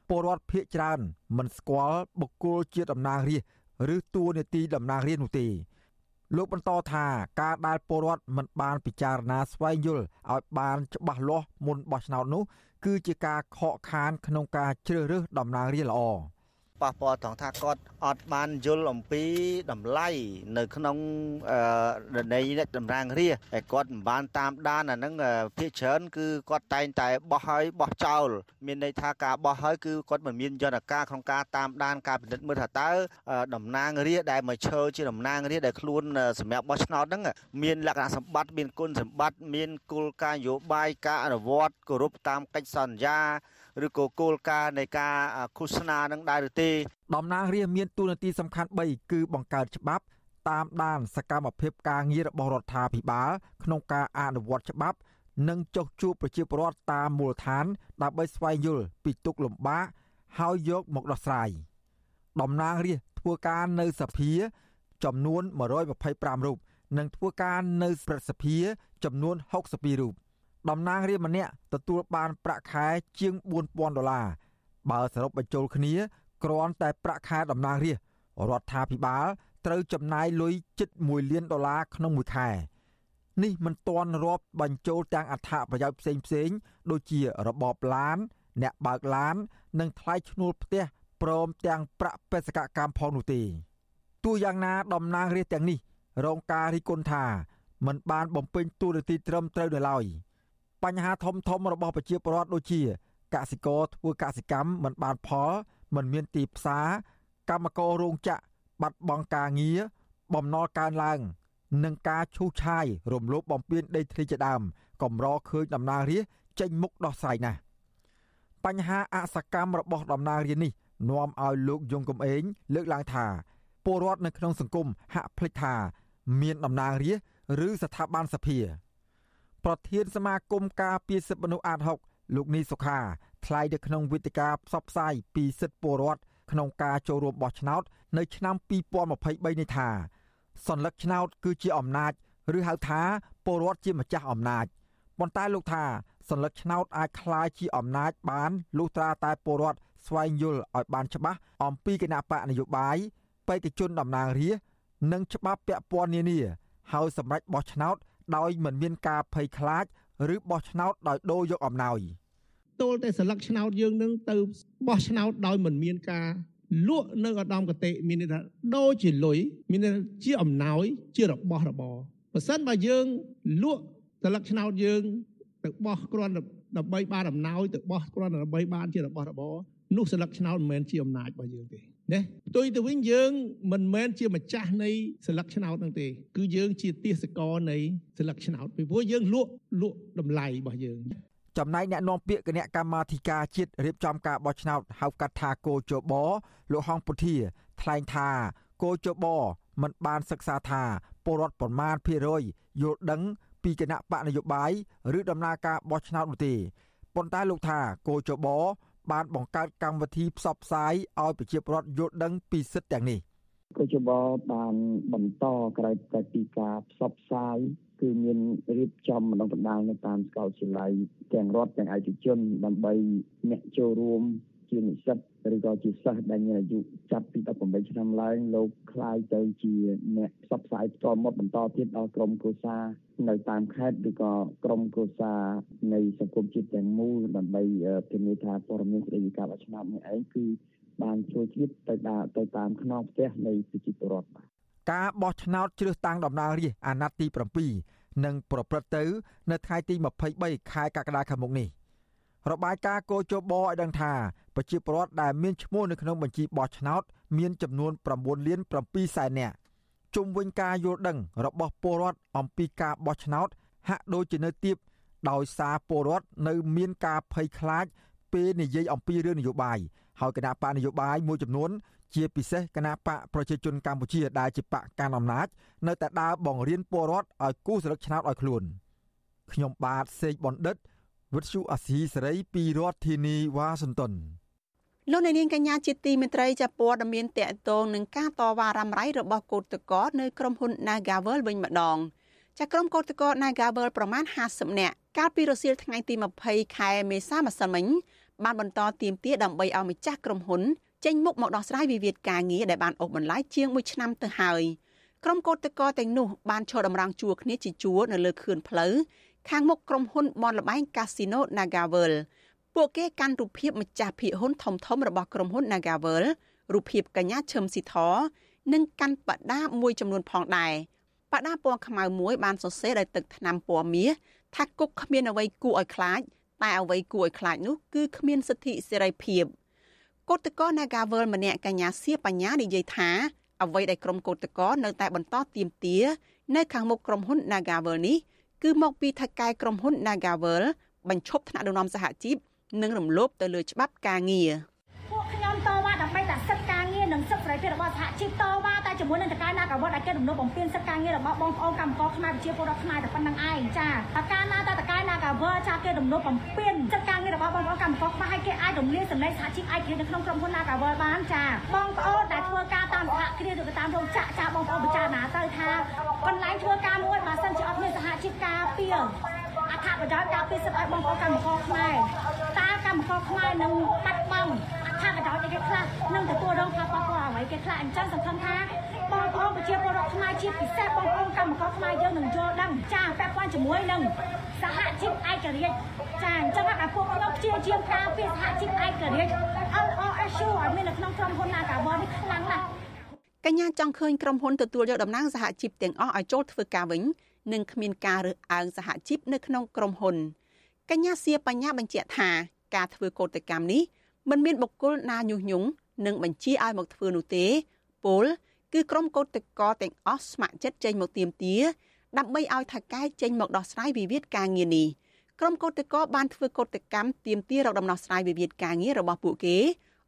ពលរដ្ឋភៀកច្រើនមិនស្គាល់បុគ្គលជាតំណាងរាស្ត្រឬតួនាទីតំណាងរាស្ត្រនោះទេលោកបន្តថាការដែលពលរដ្ឋមិនបានពិចារណាស្វែងយល់ឲ្យបានច្បាស់លាស់មុនបោះឆ្នោតនោះ គឺជាការខកខានក្នុងការជ្រើសរើសតំណាងរាស្ត្រល្អ ប៉ះពាល់ត្រង់ថាគាត់អត់បានយល់អំពីតម្លៃនៅក្នុងរណីអ្នកតម្រាងរាជតែគាត់មិនបានតាមដានអាហ្នឹងភាគច្រើនគឺគាត់តែងតែបោះហើយបោះចោលមានន័យថាការបោះហើយគឺគាត់មិនមានយន្តការក្នុងការតាមដានការពិនិត្យមើលថាតើតំណាងរាជដែលមកឈើជាតំណាងរាជដែលខ្លួនសម្រាប់បោះឆ្នោតហ្នឹងមានលក្ខណៈសម្បត្តិមានគុណសម្បត្តិមានគោលការណ៍នយោបាយការអនុវត្តគោរពតាមកិច្ចសន្យា ឬក៏គោលការណ៍នៃការឃោសនានឹងដែរឬទេតំណាងរាស្ត្រមានតួនាទីសំខាន់3គឺបង្កើតច្បាប់តាមដានសកម្មភាពការងាររបស់រដ្ឋាភិបាល ក្នុងការអនុវត្តច្បាប់ និងចុះជួបប្រជាពលរដ្ឋតាមមូលដ្ឋាន ដើម្បីស្វែងយល់ពីទុកលំបាកហើយយកមកដោះស្រាយតំណាងរាស្ត្រធ្វើការនៅសភាចំនួន125រូបនិងធ្វើការនៅព្រឹទ្ធសភាចំនួន62រូប តំណាងរាស្ត្រម្នាក់ទទួលបានប្រាក់ខែជាង4000ដុល្លារបើសរុបបញ្ចូលគ្នាគ្រាន់តែប្រាក់ខែតំណាងរាស្ត្ររដ្ឋាភិបាលត្រូវចំណាយលុយជិត1លានដុល្លារក្នុងមួយខែនេះមិនទាន់រាប់បញ្ចូលទាំងអត្ថប្រយោជន៍ផ្សេងផ្សេងដូចជារបបឡាន អ្នកបើកឡាន និងថ្លៃឈ្នួលផ្ទះព្រមទាំងប្រាក់បេសកកម្មផងនោះទេទោះយ៉ាងណាតំណាងរាស្ត្រទាំងនេះរងការរិះគន់ថាមិនបានបំពេញតួនាទីត្រឹមត្រូវនៅឡើយ។ បញ្ហាធំធំរបស់ប្រជាពលរដ្ឋដូចជាកសិករធ្វើកសិកម្មមិនបានផលមិនមានទីផ្សារកម្មកររោងចក្របាត់បង់ការងារបំណុលកើនឡើង និងការឈូសឆាយរំលោភបំពានដីធ្លីជាដើមកម្រឃើញតំណាងរាស្ត្រចេញមុខដោះស្រាយណាស់បញ្ហាអសកម្មរបស់តំណាងរាស្ត្រនេះនាំឲ្យលោកយងកំឯងលើកឡើងថាពលរដ្ឋនៅក្នុងសង្គមហាក់ភ្លេចថា មានតំណាងរាស្ត្រឬស្ថាប័នសភា ប្រធានសមាគមការពារសិទ្ធិមនុស្សអាត6លោកនីសុខាថ្លែងនៅក្នុងវេទិកាផ្សព្វផ្សាយពីសិទ្ធិពលរដ្ឋក្នុងការចូលរួមបោះឆ្នោតនៅឆ្នាំ2023នេះថាសัญลักษณ์ឆ្នោតគឺជាអំណាចឬហៅថាពលរដ្ឋជាម្ចាស់អំណាចប៉ុន្តែលោកថាសัญลักษณ์ឆ្នោតអាចคล้ายជាអំណាចបានលុះត្រាតែពលរដ្ឋស្វែងយល់ឲ្យបានច្បាស់អំពីគណៈបកនយោបាយបេក្ខជនតំណាងរាស្ត្រនិងច្បាប់ពាក់ព័ន្ធនានាហើយសម្រេចបោះឆ្នោត ដោយមិនមានការភ័យខ្លាច ឬបោះឆ្នោតដោយដូរយកអំណោយទល់តែស្លឹកឆ្នោតយើងនឹងទៅបោះឆ្នោតដោយមិនមានការលក់នៅឧត្តមកតិមានន័យថាដូរជាលុយមានន័យជាអំណោយជារបស់របរបើសិនបើយើងលក់ស្លឹកឆ្នោតយើងទៅបោះគ្រាន់ដើម្បីបានអំណោយទៅបោះគ្រាន់ដើម្បីបានជារបស់របរនោះស្លឹកឆ្នោតមិនមែនជាអំណាចរបស់យើងទេ ណាផ្ទុយទៅវិញយើងមិនមែនជាម្ចាស់នៃស្លឹកឆ្នោតនោះទេ គឺយើងជាទាសករនៃស្លឹកឆ្នោតពីព្រោះយើងលក់លក់តម្លៃរបស់យើងចំណែកអ្នកនាំពាក្យគណៈកម្មាធិការជាតិរៀបចំការបោះឆ្នោតហៅកាត់ថាគោជបលោកហងពុធាថ្លែងថាគោជបមិនបានសិក្សាថាពលរដ្ឋប្រមាណភាគរយយល់ដឹងពីគណៈបកនយោបាយឬដំណើរការបោះឆ្នោតនោះទេប៉ុន្តែលោកថាគោជប បានបង្កើតកម្មវិធីផ្សព្វផ្សាយឲ្យប្រជាពលរដ្ឋយល់ដឹងពីសិទ្ធិទាំងនេះកោជបបានបន្តក្រោយពីការផ្សព្វផ្សាយគឺមានរៀបចំម្ដងបណ្ដាលនៅតាមសាកលវិទ្យាល័យទាំងរដ្ឋទាំងឯកជនដើម្បីអ្នកចូលរួម ជានិស្សិតឬក៏ជាសិស្សដែលមានអាយុចាប់ពី18ឆ្នាំឡើងលោកខ្លាយទៅជាអ្នកផ្សព្វផ្សាយផ្ទាល់មាត់បន្តទៀតដល់ក្រុមគ្រួសារនៅតាមខេត្តឬក៏ក្រុមគ្រួសារនៃសង្គមជាតិទាំងមូលដើម្បីធានាថាព័ត៌មានស្តីពីការឆ្នោតនេះឯងគឺបានជួយជាតិទៅដល់ទៅតាមខ្នងផ្ទះនៃប្រជាពលរដ្ឋការបោះឆ្នោតជ្រើសតាំងតំណាងរាស្ត្រអាណត្តិទី7នឹងប្រព្រឹត្តទៅ នៅថ្ងៃទី23ខែកក្កដាខាងមុខនេះ។ របាយការណ៍កោជបឲ្យដឹងថាប្រជាពលរដ្ឋដែលមានឈ្មោះនៅក្នុងបញ្ជីបោះឆ្នោត មានចំនួន9លាន7សែននាក់ជុំវិញការយល់ដឹងរបស់ពលរដ្ឋអំពីការបោះឆ្នោត ហាក់ដូចជានៅទៀបដោយសារពលរដ្ឋនៅមានការភ័យខ្លាចពេលនិយាយអំពីរឿងនយោបាយហើយគណៈបកនយោបាយមួយចំនួន ជាពិសេសគណៈបកប្រជាជនកម្ពុជាដែលជាបកកាន់អំណាច នៅតែដើរបង្រៀនពលរដ្ឋឲ្យគូសរឹកឆ្នោតឲ្យខ្លួនខ្ញុំបាទសេកបណ្ឌិត វិទ្យុអាស៊ីសេរីពីរដ្ឋធានីវ៉ាស៊ីនតោនលោកអ្នកនាងកញ្ញាជាទីមេត្រីចាព័ត៌មានតកតងនឹងការតវ៉ារ៉ាំរ៉ៃរបស់កោតតកនៅក្រុមហ៊ុន Nagavel វិញម្ដងចាក្រុមកោតតក Nagavel ប្រមាណ50នាក់កាលពីរសៀលថ្ងៃទី20ខែមេសាម្សិលមិញបានបន្តទៀមទាដើម្បីឲ្យម្ចាស់ក្រុមហ៊ុនចេញមុខមកដោះស្រាយវិវាទការងារដែលបានអូសបន្លាយជាង1ឆ្នាំទៅហើយក្រុមកោតតកទាំងនោះបានឈរតម្រង់ជួរគ្នាជាជួរនៅលើខឿនផ្លូវ ខាងមុខក្រុមហ៊ុនបនលបែង Casino Nagavel ពួកគេកាន់រូបភាពម្ចាស់ភាគហ៊ុនធំធំរបស់ក្រុមហ៊ុន Nagavel រូបភាពកញ្ញាឈឹមស៊ីធនិងកាន់បដាមួយចំនួនផងដែរបដាពណ៌ខ្មៅមួយបានសរសេរដោយទឹកថ្នាំពណ៌មាសថាគុកគ្មានអ្វីគួរឲ្យខ្លាចតែអ្វីគួរឲ្យខ្លាចនោះគឺគ្មានសិទ្ធិសេរីភាពកោតកោ Nagavel ម្នាក់កញ្ញាសៀបញ្ញានិយាយថាអ្វីដែលក្រុមកោតកោនៅតែបន្តទៀមទានៅខាងមុខក្រុមហ៊ុន Nagavel នេះ គឺមកពីថៅកែក្រុមហ៊ុន Nagavel បញ្ឈប់ថ្នាក់ដឹកនាំសហជីពនិងរំលោភទៅលើច្បាប់ការងារ ជាមួយនឹងតកាណាកាវត្តដែលគេរំលោភបំពានសិទ្ធិការងាររបស់បងប្អូនកម្មករខ្មែរប្រជាពលរដ្ឋខ្មែរតែប៉ុណ្្នឹងឯងចាតកាណាតតកាណាកាវត្តចាគេរំលោភបំពានសិទ្ធិការងាររបស់បងប្អូនកម្មករខ្មែរឲ្យគេអាចរំលាយសម្លេងសហជីពឯករាជ្យនៅក្នុងក្រុមហ៊ុនណាកាវត្តបានចាបងប្អូនដែលធ្វើការតាមសហគ្រាសឬក៏តាមរោងចក្រចាបងប្អូនពិចារណាទៅថាកន្លែងធ្វើការមួយបើសិនជាអត់មានសហជីពការពារអត្ថប្រយោជន៍ការពារសិទ្ធិឲ្យបងប្អូនកម្មករខ្មែរតើកម្មករខ្មែរនឹងបាត់បង់អត្ថប្រយោជន៍គេខ្លះនឹងទទួលរងផលប៉ះពាល់អ្វីគេខ្លះអញ្ចឹងសង្ឃឹមថា បងប្អូនប្រជាពលរដ្ឋខ្មែរជាពិសេសបងប្អូនកម្មករខ្មែរយើងនឹងយល់ដឹងចាពាក់ព័ន្ធជាមួយនឹងសហជីពឯករាជ្យចាអញ្ចឹងថាពួកខ្ញុំព្យាយាមការពារសហជីពឯករាជ្យ LRSU ឲ្យមាននៅក្នុងក្រុមហ៊ុន Nagawal នេះខ្លាំងណាស់កញ្ញាចង់ឃើញក្រុមហ៊ុនទទួលយកតំណែងសហជីពទាំងអស់ឲ្យចូលធ្វើការវិញនិងគ្មានការរើសអើងសហជីពនៅក្នុងក្រុមហ៊ុនកញ្ញាសៀបញ្ញាបញ្ជាក់ថាការធ្វើកោតកម្មនេះមិនមានបុគ្គលណាញុះញង់និងបញ្ជាឲ្យមកធ្វើនោះទេពល គឺក្រុមកោតកោទាំងអស់ស្ម័គ្រចិត្តចេញមកទៀមទាដើម្បីឲ្យថៅកែចេញមកដោះស្រាយវិវាទការងារនេះក្រុមកោតកោបានធ្វើកោតកម្មទៀមទារកដំណោះស្រាយវិវាទការងាររបស់ពួកគេ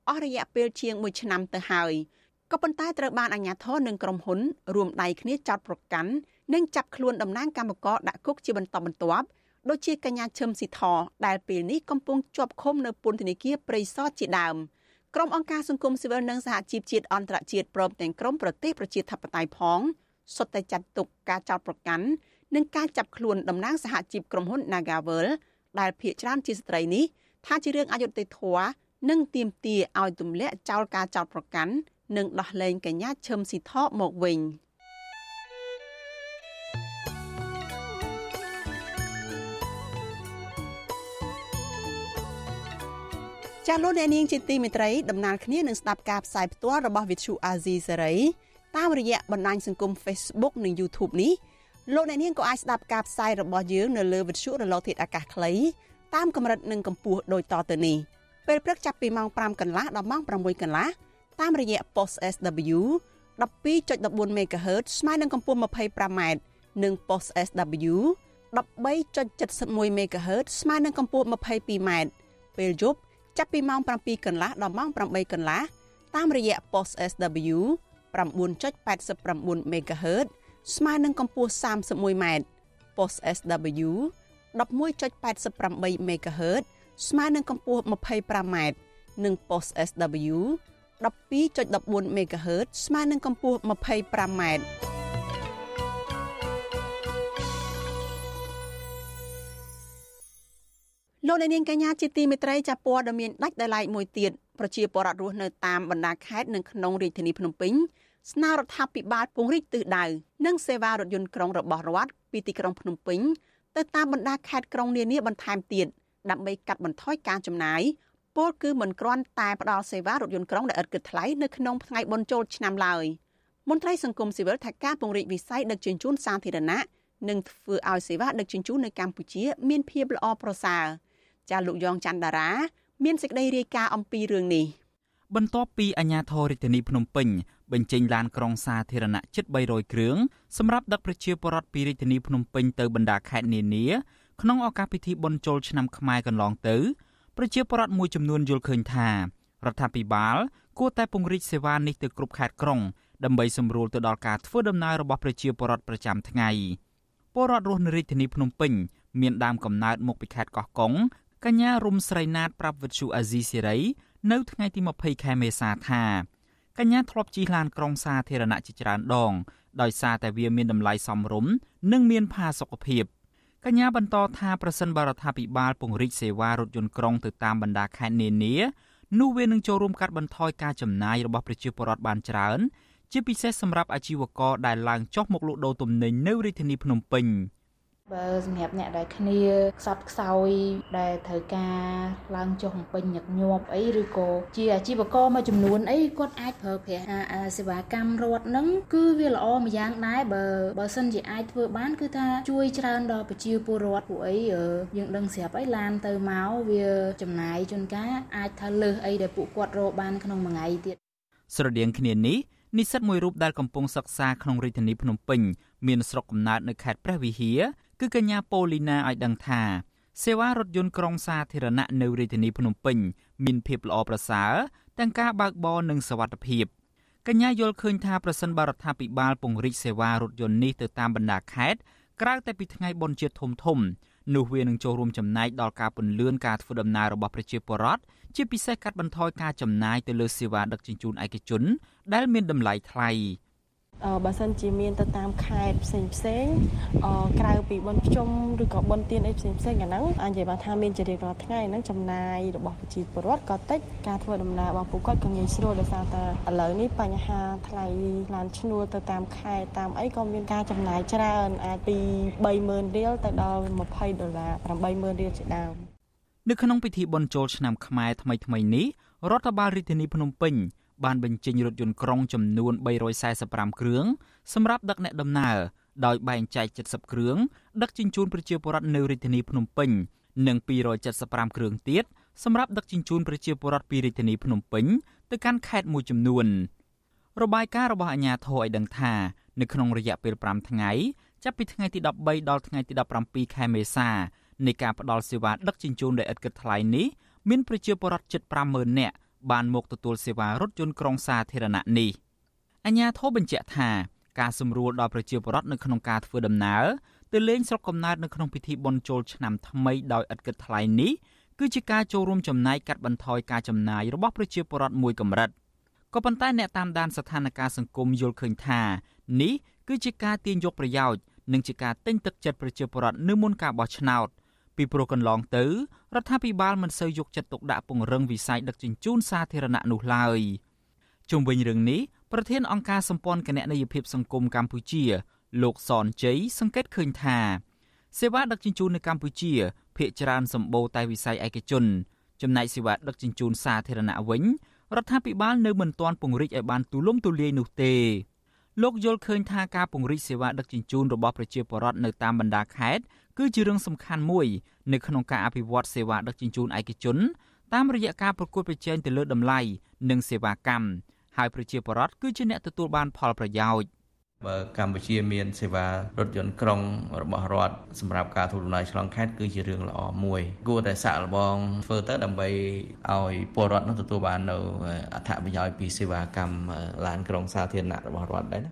អស់រយៈពេលជាង1ឆ្នាំទៅហើយក៏ប៉ុន្តែត្រូវបានអាជ្ញាធរនិងក្រុមហ៊ុនរួមដៃគ្នាចោទប្រកាន់និងចាប់ខ្លួនតំណាងគណៈកម្មការដាក់គុកជាបន្តបន្ទាប់ដូចជាកញ្ញាឈឹមស៊ីធដែលពេលនេះកំពុងជាប់ឃុំនៅពន្ធនាគារព្រៃសរជាដើម ក្រុមអង្គការសង្គមស៊ីវិលនិងសហជីពជាតិអន្តរជាតិព្រមទាំងក្រុមប្រទេសប្រជាធិបតេយ្យផងសុទ្ធតែចាត់ទុកការចោទប្រកាន់និងការចាប់ខ្លួនតំណាងសហជីពក្រុមហ៊ុន Nagavel ដែលភ ieck ច្រើនជាស្ត្រីនេះថាជារឿងអយុត្តិធម៌និងទាមទារឲ្យទម្លាក់ចោលការចោទប្រកាន់និងដោះលែងកញ្ញាឈឹមស៊ីថមកវិញ។ ចាលោកអ្នកនាងជាទីមេត្រីដំណើរគ្នានឹងស្ដាប់ការផ្សាយផ្ទាល់របស់ Vithu Azizi Serai តាមរយៈបណ្ដាញសង្គម Facebook និង YouTube នេះលោកអ្នកនាងក៏អាចស្ដាប់ការផ្សាយរបស់យើងនៅលើ Vithu រលកធាតុអាកាសខ្លីតាមកម្រិតនិងកម្ពស់ដូចតទៅនេះពេលព្រឹកចាប់ពីម៉ោង5កន្លះដល់ម៉ោង6កន្លះតាមរយៈ post SW 12.14 MHz ស្មើនឹងកម្ពស់ 25m និង post SW 13.71 MHz ស្មើនឹងកម្ពស់ 22m ពេលយប់ ចាប់ពីម៉ោង7កន្លះដល់ម៉ោង8កន្លះតាមរយៈ post SW 9.89 MHz ស្មើនឹងកម្ពស់ 31m post SW 11.88 MHz ស្មើនឹងកម្ពស់ 25m និង post SW 12.14 MHz ស្មើនឹងកម្ពស់ 25m លោកអ្នកនាងកញ្ញាជាទីមេត្រីចាព័ត៌មានដាច់ដោយឡែកមួយទៀតប្រជាពលរដ្ឋរស់នៅតាមបណ្ដាខេត្តនិងក្នុងរាជធានីភ្នំពេញស្នើរដ្ឋាភិបាលពង្រីកទិសដៅនិងសេវារថយន្តក្រុងរបស់រដ្ឋពីទីក្រុងភ្នំពេញទៅតាមបណ្ដាខេត្តក្រុងនានាបន្ថែមទៀតដើម្បីកាត់បន្ថយការចំណាយពលគឺមិនគ្រាន់តែផ្ដល់សេវារថយន្តក្រុងដែលឥតគិតថ្លៃនៅក្នុងថ្ងៃបុណ្យចូលឆ្នាំឡើយមន្ត្រីសង្គមស៊ីវិលថាការពង្រីកវិស័យដឹកជញ្ជូនសាធារណៈនឹងធ្វើឲ្យសេវាដឹកជញ្ជូននៅកម្ពុជា មានភាពល្អប្រសើរ។ ចាលោកយ៉ងច័ន្ទតារា មានសេចក្តីរាយការណ៍អំពីរឿងនេះបន្ទាប់ពីអាជ្ញាធររាជធានីភ្នំពេញបញ្ចេញឡានក្រុងសាធារណៈជិត300គ្រឿងសម្រាប់ដឹកប្រជាពលរដ្ឋពីរាជធានីភ្នំពេញទៅបណ្ដាខេត្តនានាក្នុងឱកាសពិធីបុណ្យចូលឆ្នាំខ្មែរកន្លងទៅប្រជាពលរដ្ឋមួយចំនួនយល់ឃើញថារដ្ឋាភិបាលគួរតែពង្រីកសេវានេះទៅគ្រប់ខេត្តក្រុងដើម្បីសម្រួលទៅដល់ការធ្វើដំណើររបស់ប្រជាពលរដ្ឋប្រចាំថ្ងៃពលរដ្ឋរស់នៅរាជធានីភ្នំពេញមានដើមកំណើតមកពីខេត្តកោះកុង កញ្ញារុំស្រីណាតប្រាប់វិទ្យុអាស៊ីសេរីនៅថ្ងៃទី20ខែមេសាថាកញ្ញាធ្លាប់ជិះឡានក្រុងសាធារណៈជាច្រើនដង ដោយសារតែវាមានតម្លៃសមរម្យនិងមានផាសុកភាពកញ្ញាបន្តថាប្រសិនបរដ្ឋាភិបាលពង្រីកសេវារថយន្តក្រុងទៅតាមបណ្ដាខេត្តនានានោះវានឹងចូលរួមកាត់បន្ថយការចំណាយរបស់ប្រជាពលរដ្ឋបានច្រើន ជាពិសេសសម្រាប់អាជីវករដែលឡើងចុះមកលក់ដូរទំនិញនៅរាជធានីភ្នំពេញ។ បើសម្រាប់អ្នកដែលគ្នាខ្សត់ខ្សោយដែលត្រូវការឡើងចុះបំពេញញឹកញាប់អីឬក៏ជាអាជីវករមួយចំនួនអីគាត់អាចប្រើប្រាស់សេវាកម្មរដ្ឋនឹងគឺវាល្អមួយយ៉ាងដែរបើបើសិនជាអាចធ្វើបានគឺថាជួយច្រើនដល់ប្រជាពលរដ្ឋពួកអីយើងដឹងស្រាប់អីឡានទៅមកវាចំណាយជួនកាលអាចថាលើសអីដែលពួកគាត់រកបានក្នុងមួយថ្ងៃទៀតស្រដៀងគ្នានេះនិស្សិតមួយរូបដែលកំពុងសិក្សាក្នុងរាជធានីភ្នំពេញមានស្រុកកំណើតនៅខេត្តព្រះវិហារ គឺកញ្ញាប៉ូលីណាឲ្យដឹងថាសេវារថយន្តក្រុងសាធារណៈនៅរាជធានីភ្នំពេញមានភាពល្អប្រសើរទាំងការបើកបរនិងសុវត្ថិភាពកញ្ញាយល់ឃើញថាប្រសិនបរដ្ឋាភិបាលពង្រីកសេវារថយន្តនេះទៅតាមបណ្ដាខេត្តក្រៅតែពីថ្ងៃបុណ្យជាតិធំធំនោះវានឹងចូលរួមចំណែកដល់ការពន្លឿនការធ្វើដំណើររបស់ប្រជាពលរដ្ឋជាពិសេសកាត់បន្ថយការចំណាយទៅលើសេវាដឹកជញ្ជូនឯកជន ដែលមានតម្លៃថ្លៃ។ បើសិនជាមានទៅតាមខេត្តផ្សេងផ្សេងក្រៅពីបុណ្យភ្ជុំឬក៏បុណ្យទានអីផ្សេងផ្សេងអាហ្នឹងអាចនិយាយបានថាមានជារៀងរាល់ថ្ងៃហ្នឹងចំណាយរបស់ប្រជាពលរដ្ឋក៏តិចការធ្វើដំណើររបស់ពួកគាត់ក៏ងាយស្រួលដោយសារតែឥឡូវនេះបញ្ហាថ្លៃឡានឈ្នួលទៅតាមខេត្តតាមអីក៏មានការចំណាយច្រើនអាចពី30000រៀលទៅដល់20ដុល្លារ80000រៀលជាដើមនៅក្នុងពិធីបុណ្យចូលឆ្នាំខ្មែរថ្មីៗនេះរដ្ឋបាលរាជធានីភ្នំពេញ បានបញ្ចេញរថយន្តក្រុងចំនួន345គ្រឿងសម្រាប់ដឹកអ្នកដំណើរដោយបែងចែក70គ្រឿងដឹកជញ្ជូនប្រជាពលរដ្ឋនៅរាជធានីភ្នំពេញនិង275គ្រឿងទៀតសម្រាប់ដឹកជញ្ជូនប្រជាពលរដ្ឋពីរាជធានីភ្នំពេញទៅកាន់ខេត្តមួយចំនួនរបាយការណ៍របស់អាជ្ញាធរឲ្យដឹងថានៅក្នុងរយៈពេល5ថ្ងៃចាប់ពីថ្ងៃទី13ដល់ថ្ងៃទី17ខែមេសានៃការផ្តល់សេវាដឹកជញ្ជូនដោយឥតគិតថ្លៃនេះមានប្រជាពលរដ្ឋជិត50000នាក់ បានមកទទួលសេវារថយន្តក្រុងសាធារណៈនេះអញ្ញាធិបបញ្ជាក់ថាការសម្រួលដល់ប្រជាពលរដ្ឋនៅក្នុងការធ្វើដំណើរទៅលេងស្រុកកំណើតនៅក្នុងពិធីបុណ្យចូលឆ្នាំថ្មីដោយឥតគិតថ្លៃនេះគឺជាការចូលរួមចំណែកកាត់បន្ថយការចំណាយរបស់ប្រជាពលរដ្ឋមួយកម្រិតក៏ប៉ុន្តែអ្នកតាមដានស្ថានភាពសង្គមយល់ឃើញថានេះគឺជាការទាញយកប្រយោជន៍និងជាការទិញទឹកចិត្តប្រជាពលរដ្ឋនៅមុនការបោះឆ្នោត ពីព្រោះកន្លងទៅរដ្ឋាភិបាលមិនសូវយកចិត្តទុកដាក់ពង្រឹងវិស័យដឹកជញ្ជូនសាធារណៈនោះឡើយជុំវិញរឿងនេះប្រធានអង្គការសម្ព័ន្ធគណនេយ្យភាពសង្គមកម្ពុជា លោកសនជ័យសង្កេតឃើញថាសេវាដឹកជញ្ជូននៅកម្ពុជាភាគច្រើនសម្បូរតែវិស័យឯកជន ចំណែកសេវាដឹកជញ្ជូនសាធារណៈវិញរដ្ឋាភិបាលនៅមិនទាន់ពង្រីកឲ្យបានទូលំទូលាយនោះទេលោកយល់ឃើញថាការពង្រីកសេវាដឹកជញ្ជូនរបស់ប្រជាពលរដ្ឋនៅតាមបណ្ដាខេត្ត គឺជារឿងសំខាន់មួយនៅក្នុងការអភិវឌ្ឍសេវាដឹកជញ្ជូនឯកជន តាមរយៈការប្រកួតប្រជែងទៅលើតម្លៃនិងសេវាកម្មហើយប្រជាពលរដ្ឋគឺជាអ្នកទទួលបានផលប្រយោជន៍បើកម្ពុជាមានសេវារថយន្តក្រុងរបស់រដ្ឋសម្រាប់ការធ្វើដំណើរឆ្លងខេត្តគឺជារឿងល្អមួយគួរតែសាកល្បងធ្វើទៅដើម្បីឲ្យពលរដ្ឋនោះទទួលបាននៅអត្ថប្រយោជន៍ពីសេវាកម្មឡានក្រុងសាធារណៈរបស់រដ្ឋដែរណា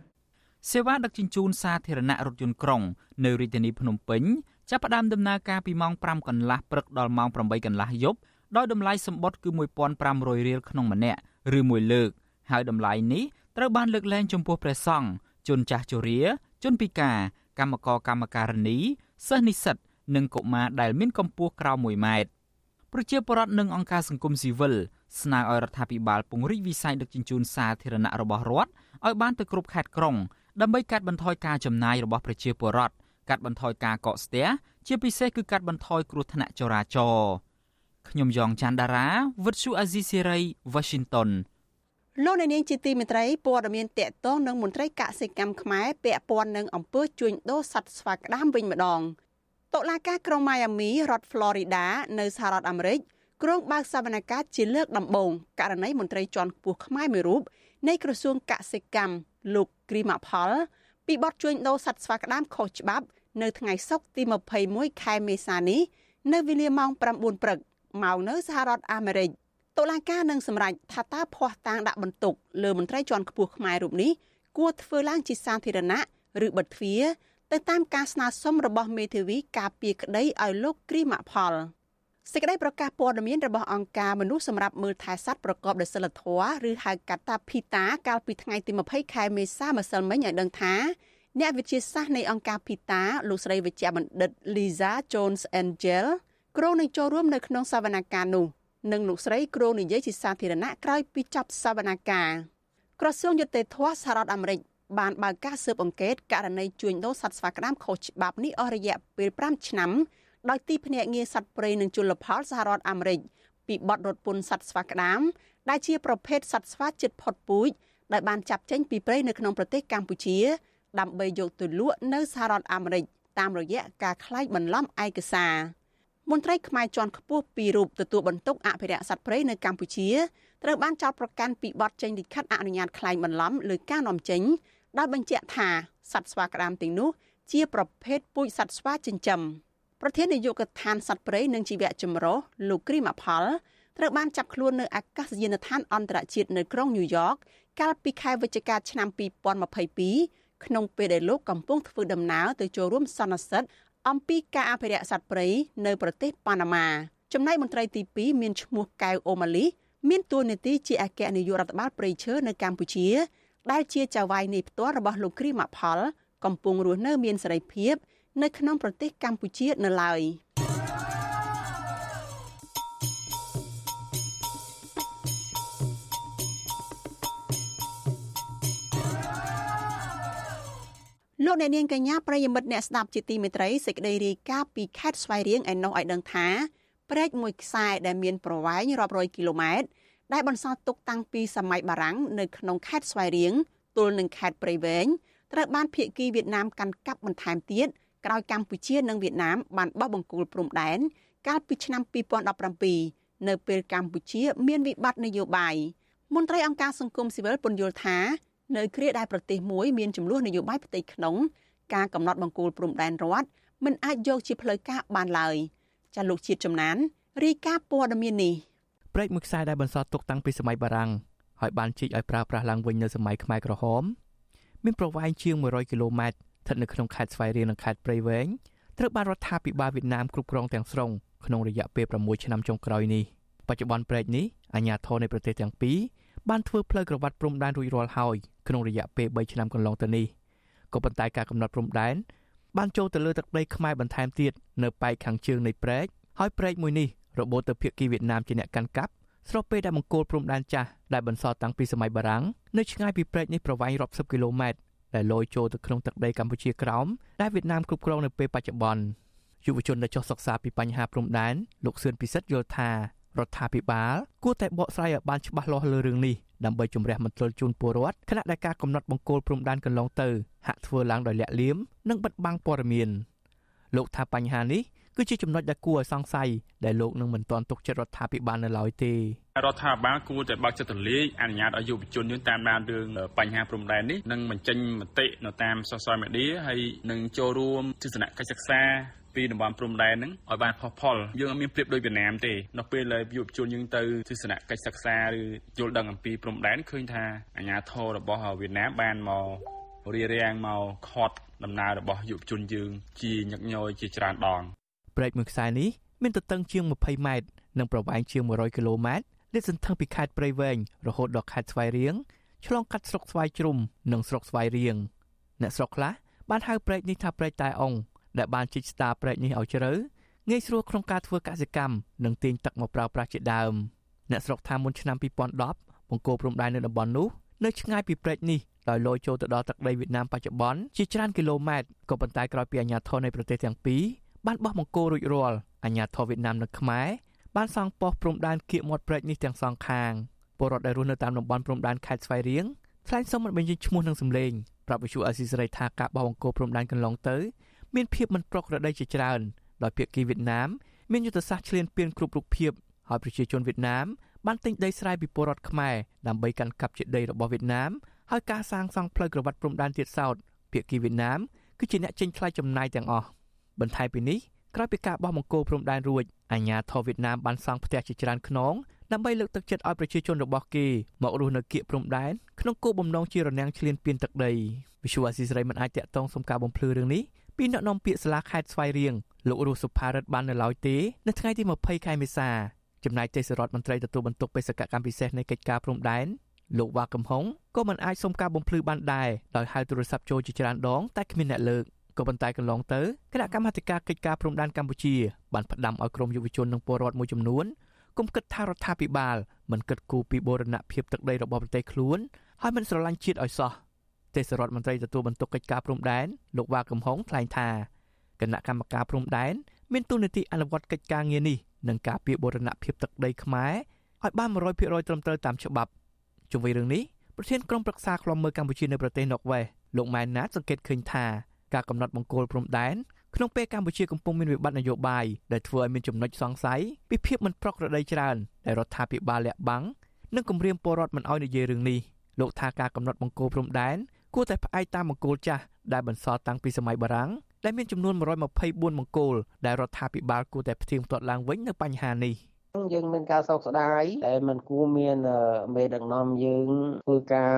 សេវាដឹកជញ្ជូនសាធារណៈរថយន្តក្រុងនៅរាជធានីភ្នំពេញ ចាប់ផ្ដើមដំណើរការពីម៉ោង5កន្លះព្រឹកដល់ម៉ោង8កន្លះយប់ដោយតម្លៃសម្បត្តិគឺ1500រៀលក្នុងម្នាក់ឬមួយលើក ហើយតម្លៃនេះត្រូវបានលើកលែងចំពោះព្រះសង្ឃជនចាស់ជរា ជនពិការ កម្មករកម្មការិនីសិស្សនិស្សិតនិងកុមារដែលមានកម្ពស់ក្រោម1ម៉ែត្រប្រជាពលរដ្ឋនិងអង្គការសង្គមស៊ីវិលស្នើឲ្យរដ្ឋាភិបាលពង្រីកវិស័យដឹកជញ្ជូនសាធារណៈរបស់រដ្ឋឲ្យបានទៅគ្រប់ខេត្តក្រុងដើម្បីកាត់បន្ថយការចំណាយរបស់ប្រជាពលរដ្ឋ កាត់បន្ថយការកកស្ទះជាពិសេសគឺកាត់បន្ថយគ្រោះថ្នាក់ចរាចរណ៍ខ្ញុំយ៉ងច័ន្ទដារាវិទ្យុអាស៊ីសេរី Washington លោកអ្នកនាងជាទីមេត្រីព័ត៌មានតកតងនឹងមន្ត្រីកសិកម្មខ្មែរពាក់ព័ន្ធនឹងអំពើជួញដូរសត្វស្វាក្តាមវិញម្ដងតុលាការក្រុងម៉ៃអាមីរដ្ឋ Florida នៅសហរដ្ឋអាមេរិកក្រុងបើកសវនកម្មជាលើកដំបូងករណីមន្ត្រីជាន់ខ្ពស់ខ្មែរមួយរូបនៃក្រសួងកសិកម្មលោកគ្រីម៉ាផល ពីបទជួញដូរសត្វស្វាក្តាមខុសច្បាប់នៅថ្ងៃសុក្រទី21ខែមេសានេះនៅវេលាម៉ោង9ព្រឹកម៉ោងនៅសហរដ្ឋអាមេរិកតុលាការនឹងសម្រេចថាតើភ័ស្តុតាងដាក់បន្ទុកលើមន្ត្រីជាន់ខ្ពស់ខ្មែររូបនេះគួរធ្វើឡើងជាសាធារណៈឬបិទទ្វារទៅតាមការស្នើសុំរបស់មេធាវីការពារក្តីឲ្យលោកគ្រីម៉ាក់ផល សេចក្តីប្រកាសព័ត៌មានរបស់អង្គការមនុស្សសម្រាប់មើលថែសត្វប្រកបដោយសិលធម៌ឬហៅកាត់ថា PETA កាលពីថ្ងៃទី20ខែមេសាម្សិលមិញឲ្យដឹងថាអ្នកវិទ្យាសាស្ត្រនៃអង្គការ PETA លោកស្រីវិជ្ជបណ្ឌិត Liza Jones Angel គ្រងនឹងចូលរួមនៅក្នុងសវនកម្មនោះនិងលោកស្រីគ្រងនិយាយជាសាធារណៈក្រោយពីចប់សវនកម្មក្រសួងយុតិធធសហរដ្ឋអាមេរិកបានបើកការស៊ើបអង្កេតករណីជួញដូរសត្វស្វាក្តាមខុសច្បាប់នេះអស់រយៈពេល5ឆ្នាំ ដោយទីភ្នាក់ងារសត្វព្រៃនិងជលផលសហរដ្ឋអាមេរិកពីបទរត់ពន្ធសត្វស្វាក្តាមដែលជាប្រភេទសត្វស្វាជិតផុតពូជដែលបានចាប់ចេញពីព្រៃនៅក្នុងប្រទេសកម្ពុជា ដើម្បីយកទៅលក់នៅសហរដ្ឋអាមេរិកតាមរយៈការក្លែងបន្លំឯកសារមន្ត្រីខ្មែរជាន់ខ្ពស់ពីររូបទទួលបន្ទុកអភិរក្សសត្វព្រៃនៅកម្ពុជាត្រូវបានចោទប្រកាន់ពីបទចេញលិខិតអនុញ្ញាតក្លែងបន្លំលើការនាំចេញដោយបញ្ជាក់ថាសត្វស្វាក្តាមទាំងនោះជាប្រភេទពូជសត្វស្វាចិញ្ចឹម ប្រធាននាយកដ្ឋានសត្វព្រៃនិងជីវៈចម្រុះលោកគ្រីម៉ាផលត្រូវបានចាប់ខ្លួននៅអាកាសយានដ្ឋានអន្តរជាតិនៅក្រុងញូវយ៉កកាលពីខែវិច្ឆិកាឆ្នាំ2022ក្នុងពេលដែលលោកកំពុងធ្វើដំណើរទៅចូលរួមសន្និសីទអំពីការអភិរក្សសត្វព្រៃនៅប្រទេសប៉ាណាម៉ាចំណែកមន្ត្រីទី2មានឈ្មោះកៅអូម៉ាលីមានតួនាទីជាអគ្គនាយករដ្ឋបាលព្រៃឈើនៅកម្ពុជា ដែលជាចៅហ្វាយនៃផ្ទាល់របស់លោកគ្រីម៉ាផល កំពុងរស់នៅមានសេរីភាព នៅក្នុងប្រទេសកម្ពុជានៅឡើយលោកអ្នកនាងកញ្ញាប្រិយមិត្តអ្នកស្ដាប់ជាទីមេត្រីសេចក្តីរាយការណ៍ពីខេត្តស្វាយរៀងឯណោះឲ្យដឹងថាព្រែកមួយខ្សែដែលមានប្រវែងរាប់រយគីឡូម៉ែត្រដែលបន្សល់ទុកតាំងពីសម័យបារាំងនៅក្នុងខេត្តស្វាយរៀងទល់នឹងខេត្តព្រៃវែងត្រូវបានភៀកគីវៀតណាមកាន់កាប់បន្ថែមទៀត ក្រោយកម្ពុជានិងវៀតណាមបានបោះបង្គោលព្រំដែនកាលពីឆ្នាំ2017នៅពេលកម្ពុជា មានវិបត្តិនយោបាយមន្ត្រីអង្គការសង្គមស៊ីវិលពន្យល់ថានៅគ្រាដែលប្រទេសមួយមានចំនួននយោបាយផ្ទៃក្នុងការកំណត់បង្គោលព្រំដែនរដ្ឋមិនអាចយកជាផ្លូវការបានឡើយចាលោកជាតិចំណានរាយការណ៍ព័ត៌មាននេះព្រែកមួយខ្សែដែលបន្សល់ទុកតាំងពីសម័យបារាំងហើយបានជីកឲ្យប្រើប្រាស់ឡើងវិញនៅសម័យខ្មែរក្រហម មានប្រវែងជាង100គីឡូម៉ែត្រ ស្ថិតនៅក្នុងខេត្តស្វាយរៀងនិងខេត្តព្រៃវែងត្រូវបានរដ្ឋាភិបាលវៀតណាមគ្រប់គ្រងទាំងស្រុងក្នុងរយៈពេល6ឆ្នាំចុងក្រោយនេះបច្ចុប្បន្នព្រែកនេះអាជ្ញាធរនៃប្រទេសទាំងពីរបានធ្វើផ្លូវក្រវ៉ាត់ព្រំដែនរួចរាល់ហើយក្នុងរយៈពេល3ឆ្នាំកន្លងទៅនេះក៏ប៉ុន្តែការកំណត់ព្រំដែនបានចូលទៅលើទឹកដីខ្មែរបន្ថែមទៀតនៅប៉ែកខាងជើងនៃព្រែកហើយព្រែកមួយនេះរបូតទៅភាគីវៀតណាមជាអ្នកកាន់កាប់ស្របពេលដែលមង្គលព្រំដែនចាស់ដែលបន្សល់តាំងពីសម័យបារាំងនៅឆ្ងាយពីព្រែកនេះប្រវែងរាប់សិបគីឡូម៉ែត្រ ដែលលយចូលទៅក្នុងទឹកដីកម្ពុជាក្រោមដែលវៀតណាមគ្រប់គ្រងនៅពេលបច្ចុប្បន្នយុវជនដែលចុះសិក្សាពីបញ្ហាព្រំដែនលោកសឿនពិសិដ្ឋយល់ថារដ្ឋាភិបាលគួរតែបកស្រាយឲ្យបានច្បាស់លាស់លើរឿងនេះដើម្បីជំរះមន្ទិលជូនពលរដ្ឋខណៈដែលការកំណត់បង្គោលព្រំដែនកន្លងទៅហាក់ធ្វើឡើងដោយលាក់លៀមនិងបិទបាំងព័ត៌មានលោកថាបញ្ហានេះ គឺជាចំណុចដែលគួរឲ្យសង្ស័យដែលលោកនឹងមិនទាន់ទុកចិត្តរដ្ឋាភិបាលនៅឡើយទេរដ្ឋាភិបាលគួរតែបើកចិត្តទូលាយអនុញ្ញាតឲ្យយុវជនយើងតាមដានរឿងបញ្ហាព្រំដែននេះនិងបញ្ចេញមតិនៅតាម social media ហើយនឹងចូលរួមទស្សនកិច្ចសិក្សាពីតំបន់ព្រំដែនហ្នឹងឲ្យបានផុសផុលយើងអត់មានប្រៀបដូចវៀតណាមទេនៅពេលដែលយុវជនយើងទៅទស្សនកិច្ចសិក្សាឬយល់ដឹងអំពីព្រំដែនឃើញថាអាញាធររបស់វៀតណាមបានមករៀបរៀងមកខាត់ដំណើររបស់យុវជនយើងជាញឹកញយជាច្រើនដង ព្រែកមួយខ្សែនេះមានទទឹងជាង20ម៉ែត្រនិងប្រវែងជាង100គីឡូម៉ែត្រលាតសន្ធឹងពីខេត្តព្រៃវែងរហូតដល់ខេត្តស្វាយរៀងឆ្លងកាត់ស្រុកស្វាយជ្រុំនិងស្រុកស្វាយរៀងអ្នកស្រុកខ្លះបានហៅព្រែកនេះថាព្រែកតែអងដែលបានជីកស្តារព្រែកនេះឲ្យជ្រៅងាយស្រួលក្នុងការធ្វើកសិកម្មនិងទាញទឹកមកប្រើប្រាស់ជាដើមអ្នកស្រុកថាមុនឆ្នាំ2010បង្គោលព្រំដែននៅតំបន់នោះនៅឆ្ងាយពីព្រែកនេះដោយលយចូលទៅដល់ទឹកដីវៀតណាមបច្ចុប្បន្នជាច្រើនគីឡូម៉ែត្រក៏ប៉ុន្តែក្រោយពីអាញាធរនៃប្រទេសទាំងពីរ បានបោះបង្គោលរួចរាល់អាញាធរវៀតណាមនិងខ្មែរបានសង់ប៉ុស្តិ៍ព្រំដែនគៀកមាត់ព្រែកនេះទាំងសងខាងពលរដ្ឋដែលរស់នៅតាមតំបន់ព្រំដែនខេត្តស្វាយរៀងថ្លែងសុំមិនបញ្ចេញឈ្មោះនិងសម្លេងប្រាប់វិទ្យុអេស៊ីសរ៉ៃថាការបោះបង្គោលព្រំដែនកន្លងទៅមានភាពមិនប្រក្រតីជាច្រើនដោយភាគីវៀតណាមមានយុទ្ធសាស្ត្រឈ្លានពានគ្រប់រូបភាពហើយប្រជាជនវៀតណាមបានទិញដីស្រែពីពលរដ្ឋខ្មែរដើម្បីកាន់កាប់ជាដីរបស់វៀតណាមហើយការសាងសង់ផ្លូវក្រវ៉ាត់ព្រំដែនទៀតសោតភាគីវៀតណាមគឺជាអ្នកចេញថ្លៃចំណាយទាំងអស់ បន្ថែមពីនេះក្រោយពីការបោះបង្គោលព្រំដែនរួចអាញាធរវៀតណាមបានសង់ផ្ទះជាច្រើនខ្នងដើម្បីលើកទឹកចិត្តឲ្យប្រជាជនរបស់គេមករស់នៅគៀកព្រំដែនក្នុងគោលបំណងជារនាំងឈ្លានពានទឹកដីវិសុវអាស៊ីសេរីមិនអាចតាក់ទងសុំការបំភ្លឺរឿងនេះពីអ្នកនាំពាក្យសាលាខេត្តស្វាយរៀងលោករស់សុផារិតបាននៅឡើយទេនៅថ្ងៃទី20ខែមេសាចំណែកទេសរដ្ឋមន្ត្រីទទួលបន្ទុកបេសកកម្មពិសេសនៃកិច្ចការព្រំដែនលោកវ៉ាកំហុងក៏មិនអាចសុំការបំភ្លឺបានដែរដោយហៅទូរស័ព្ទចូលជាច្រើនដងតែគ្មានអ្នកលើក ក៏ប៉ុន្តែកន្លងទៅគណៈកម្មាធិការកិច្ចការព្រំដែនកម្ពុជាបានផ្ដាំឲ្យក្រមយុវជននិងពលរដ្ឋមួយចំនួនគុំគិតថារដ្ឋាភិបាលមិនគិតគូរពីបូរណភាពទឹកដីរបស់ប្រទេសខ្លួនហើយមិនស្រឡាញ់ជាតិឲ្យសោះទេសរដ្ឋមន្ត្រីទទួលបន្ទុកកិច្ចការព្រំដែនលោកវ៉ាកំហុងថ្លែងថាគណៈកម្មការព្រំដែនមានទូនាទីអនុវត្តកិច្ចការងារនេះនិងការពីបូរណភាពទឹកដីខ្មែរឲ្យបាន100%ត្រឹមត្រូវតាមច្បាប់ជុំវិញរឿងនេះប្រធានក្រុមប្រឹក្សាខ្លំមើលកម្ពុជានៅប្រទេសណ័រវេសលោកម៉ែនណាតសង្កេតឃើញថា ការកំណត់បង្គោលព្រំដែនក្នុងពេលកម្ពុជាកំពុងមានវិបត្តិនយោបាយដែលធ្វើឲ្យមានចំណុចសង្ស័យពីភាពមិនប្រក្រតីច្រើនដែលរដ្ឋាភិបាលលាក់បាំងនិងគម្រាមពលរដ្ឋមិនឲ្យនិយាយរឿងនេះលោកថាការកំណត់បង្គោលព្រំដែនគួរតែផ្អែកតាមបង្គោលចាស់ដែលបន្សល់តាំងពីសម័យបារាំងដែលមានចំនួន124បង្គោលដែលរដ្ឋាភិបាលគួរតែផ្ទៀងផ្ទាត់ឡើងវិញនៅបញ្ហានេះ។ យើងមានការសោកស្ដាយតែมันគួរមានមេដឹកនាំយើងធ្វើការ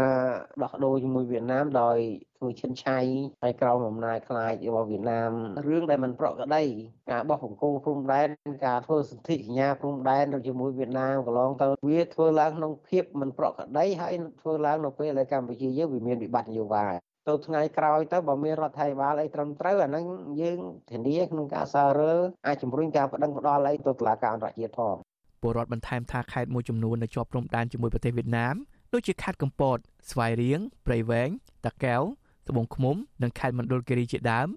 ដោះដូរជាមួយវៀតណាមដោយធ្វើឈិនឆៃហើយក្រោមអំណាចខ្លាចរបស់វៀតណាមរឿងដែលมันប្រក្រតីការបោះបង្គោលព្រំដែនការធ្វើសន្ធិសញ្ញាព្រំដែនជាមួយវៀតណាមកន្លងទៅវាធ្វើឡើងក្នុងភាពมันប្រក្រតីហើយធ្វើឡើងនៅពេលដែលកម្ពុជាយើងវាមានវិបត្តិនយោបាយទៅថ្ងៃក្រោយទៅបើមានរដ្ឋាភិបាលអីត្រឹមត្រូវអាហ្នឹងយើងធានាក្នុងការសាររើអាចជំរុញការប្តឹងផ្តល់អីទៅតុលាការអន្តរជាតិផង ពលរដ្ឋបន្ថែមថាខេត្តមួយចំនួននៅជាប់ព្រំដែនជាមួយប្រទេសវៀតណាមដូចជាខេត្តកំពត ស្វាយរៀងព្រៃវែងតាកែវត្បូងឃ្មុំនិងខេត្តមណ្ឌលគិរីជាដើម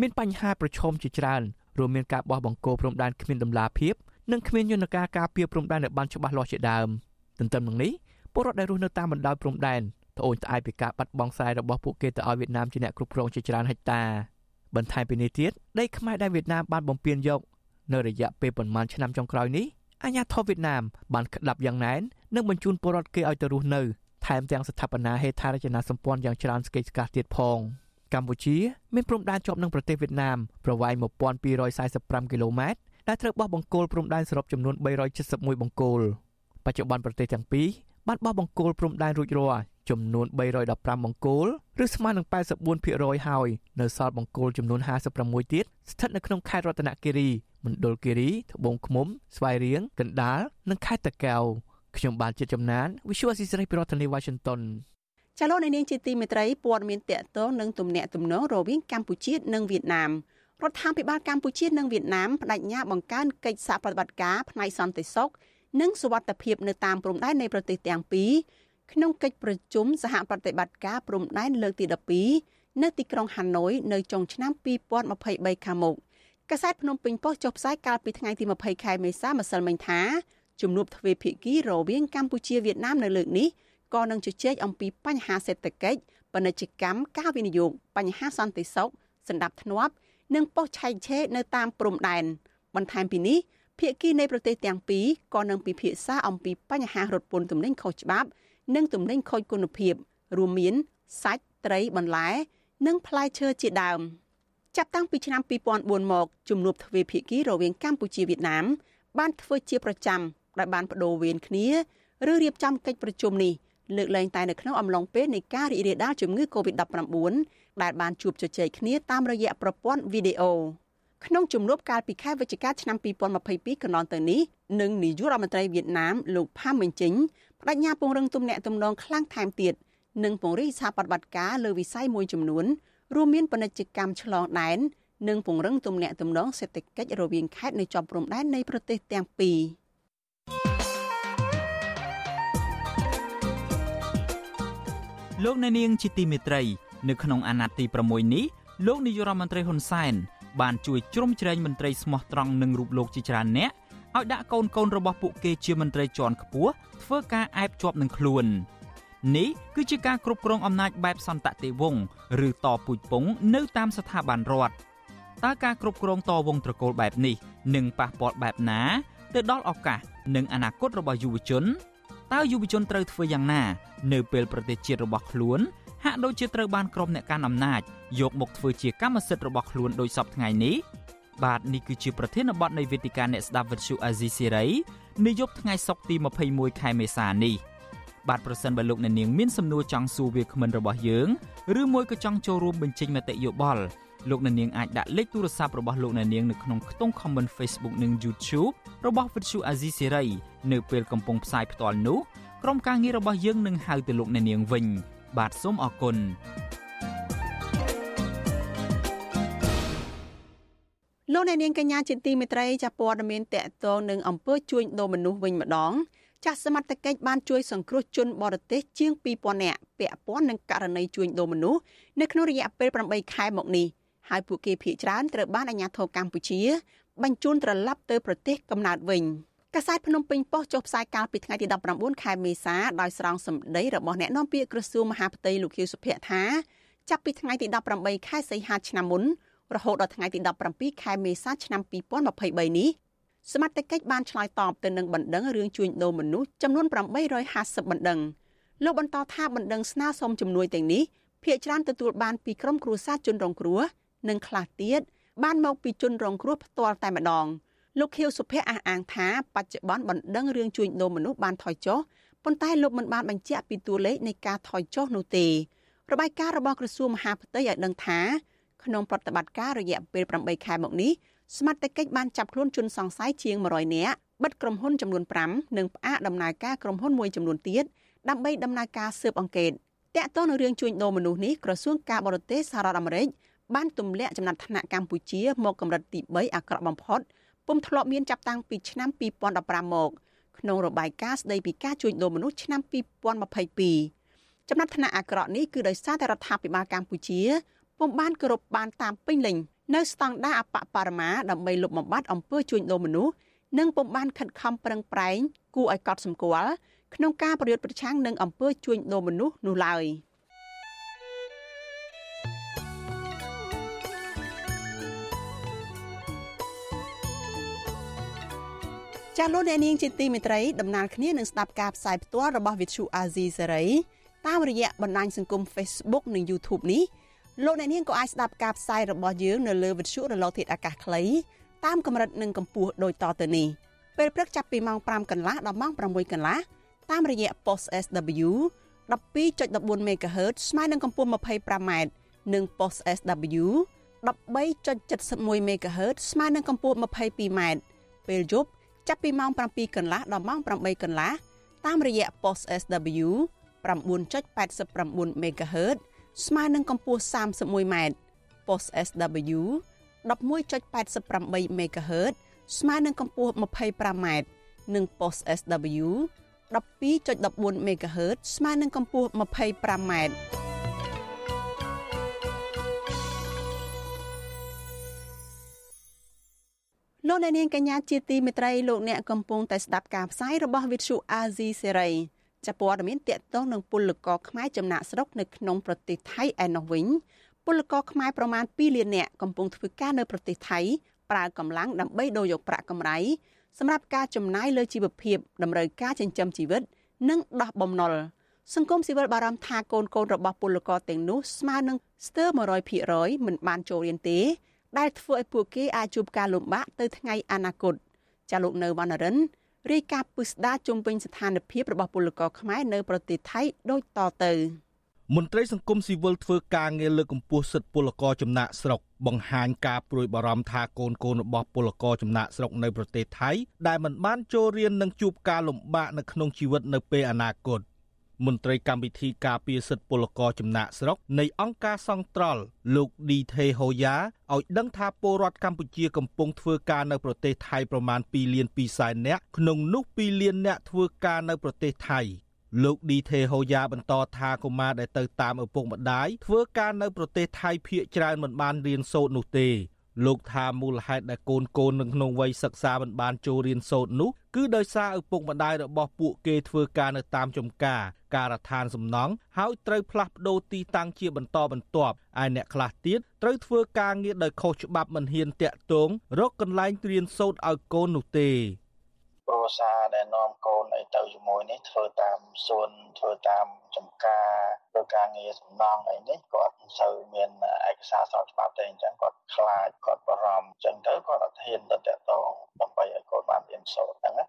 មានបញ្ហាប្រឈមជាច្រើនរួមមានការបោះបង្គោលព្រំដែនគ្មានដំណាភាពនិងគ្មានយន្តការការពារព្រំដែនឲ្យបានច្បាស់លាស់ជាដើមទន្ទឹមនឹងនេះពលរដ្ឋដែលរស់នៅតាមបណ្ដោយព្រំដែនត្អូញត្អែពីការបាត់បង់ស្រែរបស់ពួកគេទៅឲ្យវៀតណាមជាអ្នកគ្រប់គ្រងជាច្រើនហិកតាបន្ថែមពីនេះទៀតដីខ្មែរដែលវៀតណាមបានបំពេញយក នៅរយៈពេលប្រមាណឆ្នាំចុងក្រោយនេះ អាញាធរវៀតណាមបានក្តាប់យ៉ាងណែននិងបញ្ជូនពលរដ្ឋគេឲ្យទៅរស់នៅថែមទាំងស្ថាបនាហេដ្ឋារចនាសម្ព័ន្ធយ៉ាងច្រើនស្កេកស្កះទៀតផងកម្ពុជាមានព្រំដែនជាប់នឹងប្រទេសវៀតណាមប្រវែង1245គីឡូម៉ែត្រដែលត្រូវបោះបង្គោលព្រំដែនសរុបចំនួន371បង្គោលបច្ចុប្បន្នប្រទេសទាំងពីរបានបោះបង្គោលព្រំដែនរួចរាល់ ចំនួន315បង្គោលឬស្មើនឹង84%ហើយនៅសល់បង្គោលចំនួន56ទៀតស្ថិតនៅក្នុងខេត្តរតនគិរីមណ្ឌលគិរីត្បូងឃ្មុំស្វាយរៀងកណ្ដាលនិងខេត្តតាកែវខ្ញុំបានជាចំណាន Visual Assisray ប្រធានាទី Washington ចាលោកនាងជាទីមេត្រីព័ត៌មានតកតងនឹងទំនាក់ទំនងរវាងកម្ពុជានិងវៀតណាមរដ្ឋាភិបាលកម្ពុជានិងវៀតណាមបដិញ្ញាបង្កើនកិច្ចសហប្រតិបត្តិការផ្នែកសន្តិសុខនិងសុវត្ថិភាពនៅតាមព្រំដែននៃប្រទេសទាំងពីរ ក្នុងកិច្ចប្រជុំសហប្រតិបត្តិការព្រំដែនលើកទី12នៅទីក្រុងហាណូយនៅចុងឆ្នាំ2023ខាងមុខកាសែតភ្នំពេញប៉ុស្តិ៍ចុះផ្សាយកាលពីថ្ងៃទី20ខែមេសាម្សិលមិញថាជំនួបទ្វេភាគីរវាងកម្ពុជាវៀតណាមនៅលើកនេះក៏នឹងជជែកអំពីបញ្ហាសេដ្ឋកិច្ចពាណិជ្ជកម្មការវិនិយោគបញ្ហាសន្តិសុខសន្តិភាពនិងប៉ុស្តិ៍ឆែកឆេរនៅតាមព្រំដែនបន្ថែមពីនេះភាគីនៃប្រទេសទាំងពីរក៏នឹងពិភាក្សាអំពីបញ្ហារត់ពន្ធទំនិញខុសច្បាប់ និងទំនិញខូចគុណភាព រួមមានសាច់ត្រីបន្លែ និងផ្លែឈើជាដើមចាប់តាំងពីឆ្នាំ2004មកជំនួបទ្វេភាគីរវាងកម្ពុជាវៀតណាម បានធ្វើជាប្រចាំដែលបានបដូរវេនគ្នាឬរៀបចំកិច្ចប្រជុំនេះលើកលែងតែនៅក្នុងអំឡុងពេលនៃការរីករាលដាលជំងឺ Covid-19 ដែលបានជួបជជែកគ្នាតាមរយៈប្រព័ន្ធវីដេអូក្នុងជំនួបកាលពីខែវិច្ឆិកាឆ្នាំ2022កន្លងទៅនេះនឹងនាយករដ្ឋមន្ត្រីវៀតណាមលោកផាំមិញជីង បដិញ្ញាពង្រឹងទំនាក់ទំនងខ្លាំងថែមទៀតនិងពង្រីកសហប្រតិបត្តិការលើវិស័យមួយចំនួនរួមមានពាណិជ្ជកម្មឆ្លងដែននិងពង្រឹងទំនាក់ទំនងសេដ្ឋកិច្ចរវាងខេត្តនៅជាប់ព្រំដែននៃប្រទេសទាំងពីរលោកអ្នកនាងជាទីមេត្រី នៅក្នុងអាណត្តិទី6នេះលោកនាយរដ្ឋមន្ត្រីហ៊ុនសែនបានជួយជ្រោមជ្រែងមន្ត្រីស្មោះត្រង់និងរូបលោកជាច្រើនអ្នក ឲ្យដាក់កូនកូនរបស់ពួកគេជាមន្ត្រីជាន់ខ្ពស់ធ្វើការអែបជាប់នឹងខ្លួននេះគឺជាការគ្រប់គ្រងអំណាចបែបសន្តតិវង្សឬតពូជពងនៅតាមស្ថាប័នរដ្ឋតើការគ្រប់គ្រងតវងត្រកូលបែបនេះនឹងប៉ះពាល់បែបណា ទៅដល់ឱកាសនិងអនាគតរបស់យុវជនតើយុវជនត្រូវធ្វើយ៉ាងណា នៅពេលប្រទេសជាតិរបស់ខ្លួនហាក់ដូចជាត្រូវបានក្រុមអ្នកកាន់អំណាចយកមកធ្វើជាកម្មសិទ្ធិរបស់ខ្លួនដោយសពថ្ងៃនេះ បាទនេះគឺជាប្រធានបទនៃវេទិកាអ្នកស្ដាប់វិទ្យុអាស៊ីសេរីនាយប់ថ្ងៃសុក្រទី21ខែមេសានេះបាទប្រសិនបើលោកអ្នកនាងមានសំណួរចង់សួរវាគ្មិនរបស់យើងឬមួយក៏ចង់ចូលរួមបញ្ចេញមតិយោបល់លោកអ្នកនាងអាចដាក់លេខទូរស័ព្ទរបស់លោកអ្នកនាងនៅក្នុងខ្ទង់ comment Facebook និង YouTube របស់ Vuthu Azizi Siri នៅពេលកំពុងផ្សាយផ្ទាល់នោះក្រុមការងាររបស់យើងនឹងហៅទៅលោកអ្នកនាងវិញ បាទសូមអរគុណ លោកអ្នកនាងកញ្ញាជាទីមេត្រីចាព័ត៌មានតកតងនឹងអំពើជួញដូរមនុស្សវិញម្ដង ចាស់សមត្ថកិច្ចបានជួយសង្គ្រោះជនបរទេសជាង2000នាក់ពាក់ព័ន្ធនឹងករណីជួញដូរមនុស្សនៅក្នុងរយៈពេល8ខែមកនេះហើយពួកគេភ័យច្រើនត្រូវបានអាជ្ញាធរកម្ពុជា បញ្ជូនត្រឡប់ទៅប្រទេសកំណើតវិញកាសែតភ្នំពេញប៉ុស្តិ៍ចុះផ្សាយកាលពីថ្ងៃទី19ខែមេសាដោយស្រង់សម្ដីរបស់អ្នកនាំពាក្យក្រសួងមហាផ្ទៃលោកខៀវសុភ័ក្រថាចាប់ពីថ្ងៃទី18ខែសីហាឆ្នាំមុន រហូតដល់ថ្ងៃទី17ខែមេសាឆ្នាំ2023នេះសមត្ថកិច្ចបានឆ្លើយតបទៅនឹងបណ្ដឹងរឿងជួញដូរមនុស្សចំនួន850បណ្ដឹងលោកបន្តថាបណ្ដឹងស្នើសុំជំនួយទាំងនេះភាគច្រើនទទួលបានពីក្រុមគ្រួសារជនរងគ្រោះនិងខ្លះទៀតបានមកពីជនរងគ្រោះផ្ទាល់តែម្ដងលោកខៀវសុភ័ក្រអះអាងថាបច្ចុប្បន្នបណ្ដឹងរឿងជួញដូរមនុស្សបានថយចុះប៉ុន្តែលោកមិនបានបញ្ជាក់ពីតួលេខនៃការថយចុះនោះទេរបាយការណ៍របស់ក្រសួងមហាផ្ទៃឲ្យដឹងថា ក្នុងប្រតិបត្តិការរយៈពេល8ខែមកនេះសមត្ថកិច្ចបានចាប់ខ្លួនជនសង្ស័យជាង100នាក់បិទក្រុមហ៊ុនចំនួន5និងផ្អាកដំណើរការក្រុមហ៊ុនមួយចំនួនទៀតដើម្បីដំណើរការស៊ើបអង្កេតតាក់ទងនឹងរឿងជួញដូរមនុស្សនេះក្រសួងការបរទេសសហរដ្ឋអាមេរិកបានទម្លាក់ចំណាត់ថ្នាក់កម្ពុជាមកកម្រិតទី3អាក្រក់បំផុតពុំធ្លាប់មានចាប់តាំងពីឆ្នាំ2015មកក្នុងរបាយការណ៍ស្ដីពីការជួញដូរមនុស្សឆ្នាំ2022ចំណាត់ថ្នាក់អាក្រក់នេះគឺដោយសារតែរដ្ឋាភិបាលកម្ពុជា ពុំបានគោរពបានតាមពេញលេញនៅស្តង់ដារអបបរមាដើម្បីលុបបំបាត់អំពើជួញដូរមនុស្សនិងពុំបានខិតខំប្រឹងប្រែងគួរឲ្យកត់សម្គាល់ក្នុងការប្រយុទ្ធប្រឆាំងនឹងអំពើជួញដូរមនុស្សនោះឡើយ។ចាស់លោកអ្នកនាងជាទីមេត្រីដំណើរគ្នានឹងស្ដាប់ការផ្សាយផ្ទាល់របស់ Vithu Azizi Serai តាមរយៈបណ្ដាញសង្គម Facebook និង YouTube នេះ លោកអ្នកនាងក៏អាចស្ដាប់ការផ្សាយរបស់យើងនៅលើ Vithu រលកធាតុអាកាសខ្លីតាមកម្រិតនិងកម្ពស់ដូចតទៅនេះពេលព្រឹកចាប់ពីម៉ោង5កន្លះដល់ម៉ោង6កន្លះតាមរយៈ Post SW 12.14 MHz ស្មើនឹងកម្ពស់ 25m និង post SW 13.71 MHz ស្មើនឹងកម្ពស់ 22m ពេលយប់ចាប់ពីម៉ោង7កន្លះដល់ម៉ោង8កន្លះតាមរយៈ post SW 9.89 MHz ស្មើនឹងកម្ពស់ 31m post SW 11.88 MHz ស្មើនឹងកម្ពស់ 25m និង post SW 12.14 MHz ស្មើនឹងកម្ពស់ 25m លោកអ្នកនាងកញ្ញាជាទីមេត្រីលោកអ្នកកំពុងតែស្ដាប់ការផ្សាយរបស់ Vithu Azizi Serai ចាប់ព័ត៌មានតកតងនឹងពលករខ្មែរចំណាក់ស្រុកនៅក្នុងប្រទេសថៃឯណោះវិញពលករខ្មែរប្រមាណ2លាននាក់កំពុងធ្វើការនៅប្រទេសថៃប្រើកម្លាំងដើម្បីដូរយកប្រាក់កម្រៃសម្រាប់ការចំណាយលើជីវភាពតម្រូវការចិញ្ចឹមជីវិត និងដោះបំណុលសង្គមស៊ីវិលបារម្ភថាកូនកូនរបស់ពលករទាំងនោះស្មើនឹងស្ទើរ100%មិនបានចូលរៀនទេ ដែលធ្វើឲ្យពួកគេអាចជួបការលំបាកទៅថ្ងៃអនាគតចាលោកនៅវណ្ណរិន រាយការណ៍ពិស្ដារជុំវិញស្ថានភាពរបស់ពលករខ្មែរនៅប្រទេសថៃដូចតទៅមន្ត្រីសង្គមស៊ីវិលធ្វើការងារលើកកម្ពស់សិទ្ធិពលករចំណាក់ស្រុកបង្ហាញការព្រួយបារម្ភថាកូនកូនរបស់ពលករចំណាក់ស្រុកនៅប្រទេសថៃដែលមិនបានចូលរៀននឹងជួបការលំបាកនៅក្នុងជីវិតនៅពេលអនាគត មន្ត្រីកម្មវិធីការពារសិទ្ធិពលករចំណាក់ស្រុកនៃអង្គការសង្ត្រល់លោកឌីថេហូយ៉ាឲ្យដឹងថាពលរដ្ឋកម្ពុជាកំពុងធ្វើការនៅប្រទេសថៃប្រមាណ2លាន2សែននាក់ក្នុងនោះ2លាននាក់ធ្វើការនៅប្រទេសថៃលោកឌីថេហូយ៉ាបន្តថាកុមារដែលទៅតាមឪពុកម្ដាយធ្វើការនៅប្រទេសថៃភៀកច្រើនមិនបានរៀនសូត្រនោះទេ លោកថាមូលហេតុដែលកូនកូននៅក្នុងវ័យសិក្សាមិនបានចូលរៀនសូត្រនោះគឺដោយសារឪពុកម្ដាយរបស់ពួកគេធ្វើការនៅតាមចំការការដ្ឋានសំណង់ហើយត្រូវផ្លាស់ប្ដូរទីតាំងជាបន្តបន្ទាប់ឯអ្នកខ្លះទៀតត្រូវធ្វើការងារដោយខុសច្បាប់មិនហ៊ានតាក់ទងរកកន្លែងរៀនសូត្រឲ្យកូននោះទេគ្រួសារដែលនាំកូនឲ្យទៅជាមួយនេះធ្វើតាមសួនធ្វើតាម ចំការធ្វើការងារសំណង់អីនេះគាត់មិនសូវមានឯកសារស្របច្បាប់ទេអញ្ចឹងគាត់ខ្លាចគាត់បារម្ភអញ្ចឹងទៅគាត់អត់ហ៊ានទៅតាក់ទងដើម្បីឲ្យកូនបានរៀនសូត្រហ្នឹងណា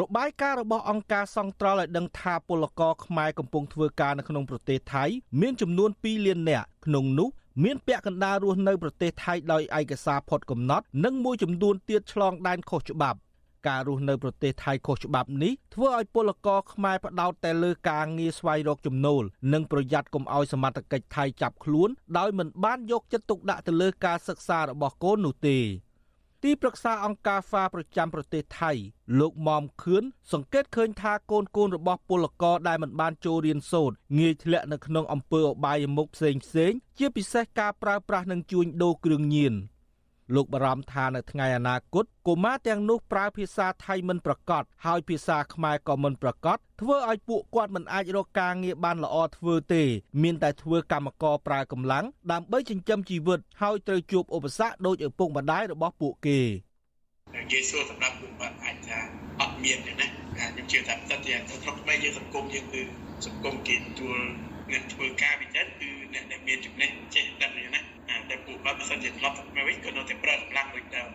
របាយការណ៍របស់អង្គការសង្ត្រល់ឲ្យដឹងថាពលករខ្មែរកំពុងធ្វើការនៅក្នុងប្រទេសថៃមានចំនួន2លាននាក់ក្នុងនោះមានពាក់កណ្ដាលរស់នៅប្រទេសថៃដោយឯកសារផុតកំណត់ និងមួយចំនួនទៀតឆ្លងដែនខុសច្បាប់ ការរស់នៅប្រទេសថៃខុសច្បាប់នេះធ្វើឲ្យពលករខ្មែរផ្ដោតតែលើការងារស្វែងរកចំណូលនិងប្រយ័ត្នកុំឲ្យសមត្ថកិច្ចថៃចាប់ខ្លួនដោយមិនបានយកចិត្តទុកដាក់ទៅលើការសិក្សារបស់កូននោះទេទីប្រឹក្សាអង្គការ FA ប្រចាំប្រទេសថៃ លោកមុំខឿនសង្កេតឃើញថាកូនកូនរបស់ពលករដែលមិនបានចូលរៀនសូត្រងាយធ្លាក់នៅក្នុងអំពើអបាយមុខផ្សេងផ្សេងជាពិសេសការប្រើប្រាស់និងជួញដូរគ្រឿងញៀន លោកបារម្ភថានៅថ្ងៃអនាគតកុមារទាំងនោះប្រើភាសាថៃមិនប្រកបហើយភាសាខ្មែរក៏មិនប្រកបធ្វើឲ្យពួកគាត់មិនអាចរកការងារបានល្អធ្វើទេមានតែធ្វើកម្មករប្រើកម្លាំងដើម្បីចិញ្ចឹមជីវិតហើយត្រូវជួបឧបសគ្គដោយឪពុកម្ដាយរបស់ពួកគេនិយាយសួរសម្រាប់ពួកគាត់អាចថាអត់មានទេណាខ្ញុំជឿថាតែតែស្រុកខ្មែរយើងសង្គមយើងគឺសង្គមគេទួលអ្នកធ្វើការវិចិត្រគឺអ្នកដែលមានចំណេះចេះដឹងណា តែពួកគាត់បើសិនជាធ្លាប់មកវិញក៏នៅតែប្រើកម្លាំងដូចដើម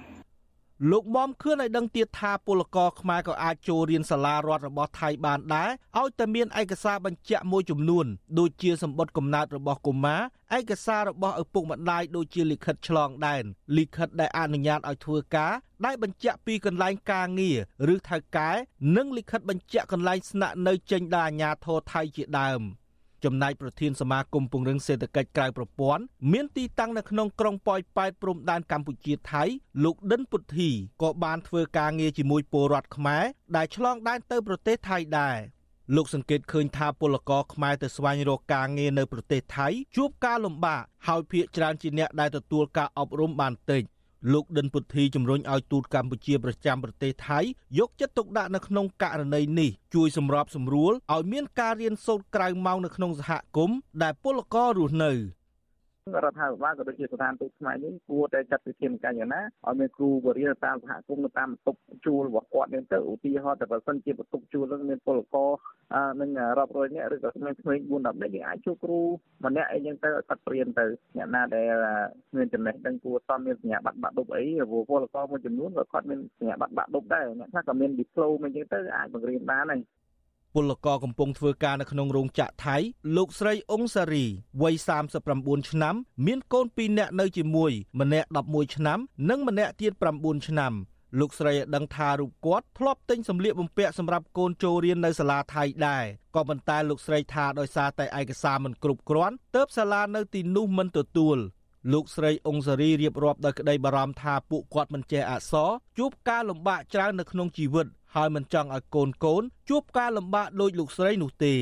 លោកមុំខឿនឲ្យដឹងទៀតថាពលករខ្មែរក៏អាចចូលរៀនសាលារដ្ឋរបស់ថៃបានដែរឲ្យតែមានឯកសារបញ្ជាក់មួយចំនួនដូចជាសម្បត្តិកំណើតរបស់កុមារឯកសាររបស់ឪពុកម្ដាយដូចជាលិខិតឆ្លងដែនលិខិតដែលអនុញ្ញាតឲ្យធ្វើការដែលបញ្ជាក់ពីកន្លែងការងារឬថៅកែនិងលិខិតបញ្ជាក់កន្លែងស្នាក់នៅចេញដោយអាជ្ញាធរថៃជាដើម។ ចំណែកប្រធានសមាគមពង្រឹងសេដ្ឋកិច្ចក្រៅប្រព័ន្ធមានទីតាំងនៅក្នុងក្រុងប៉ោយប៉ែតព្រំដែនកម្ពុជាថៃលោកដិនពុទ្ធីក៏បានធ្វើការងារជាមួយពលរដ្ឋខ្មែរដែលឆ្លងដែនទៅប្រទេសថៃដែរលោកសង្កេតឃើញថាពលករខ្មែរទៅស្វែងរកការងារនៅប្រទេសថៃជួបការលំបាកហើយភាគច្រើនជាអ្នកដែលទទួលការអប់រំបានតិច លោកដិនពុទ្ធីជំរុញឲ្យទូតកម្ពុជាប្រចាំប្រទេសថៃយកចិត្តទុកដាក់នៅក្នុងករណីនេះជួយសម្របសម្រួលឲ្យមានការរៀនសូត្រក្រៅម៉ោងនៅក្នុងសហគមន៍ដែលពលកររស់នៅ រដ្ឋាភិបាលក៏ដូចជាស្ថានទូតខ្មែរនេះគួរតែចាត់វិធានការយ៉ាងណាឲ្យមានគ្រូបរិយាតាមសហគមន៍នៅតាមបន្ទប់ជួលរបស់គាត់នេះទៅឧទាហរណ៍តែបើសិនជាបន្ទប់ជួលនឹងមានពលករនឹងរាប់រយនាក់ឬក៏ក្មេងៗ4 10នាក់យើងអាចជួលគ្រូម្នាក់អីចឹងទៅឲ្យគាត់ព្រៀនទៅអ្នកណាដែលមានចំណេះដឹងគួរសមមានសញ្ញាបត្របាក់ឌុបអីពលករមួយចំនួនក៏គាត់មានសញ្ញាបត្របាក់ឌុបដែរអ្នកខ្លះក៏មានឌីប្លូមអីចឹងទៅអាចបង្រៀនបានហើយ ពពលករកំពុងធ្វើការនៅក្នុងរោងចក្រថៃ លោកស្រីអ៊ុងសារីវ័យ39ឆ្នាំ មានកូន2នាក់នៅជាមួយម្នាក់11ឆ្នាំ និងម្នាក់ទៀត9ឆ្នាំលោកស្រីឲ្យដឹងថារូបគាត់ធ្លាប់ទិញសម្លៀកបំពាក់សម្រាប់កូនចូលរៀននៅសាលាថៃដែរក៏ប៉ុន្តែលោកស្រីថាដោយសារតែឯកសារមិនគ្រប់គ្រាន់ទើបសាលានៅទីនោះមិនទទួលលោកស្រីអ៊ុងសារីរៀបរាប់ដោយក្តីបារម្ភថាពួកគាត់មិនចេះអក្សរជួបការលំបាកច្រើននៅក្នុងជីវិត ហើយមិនចង់ឲ្យកូនកូនជួបការលំបាកដូចលោកស្រីនោះទេ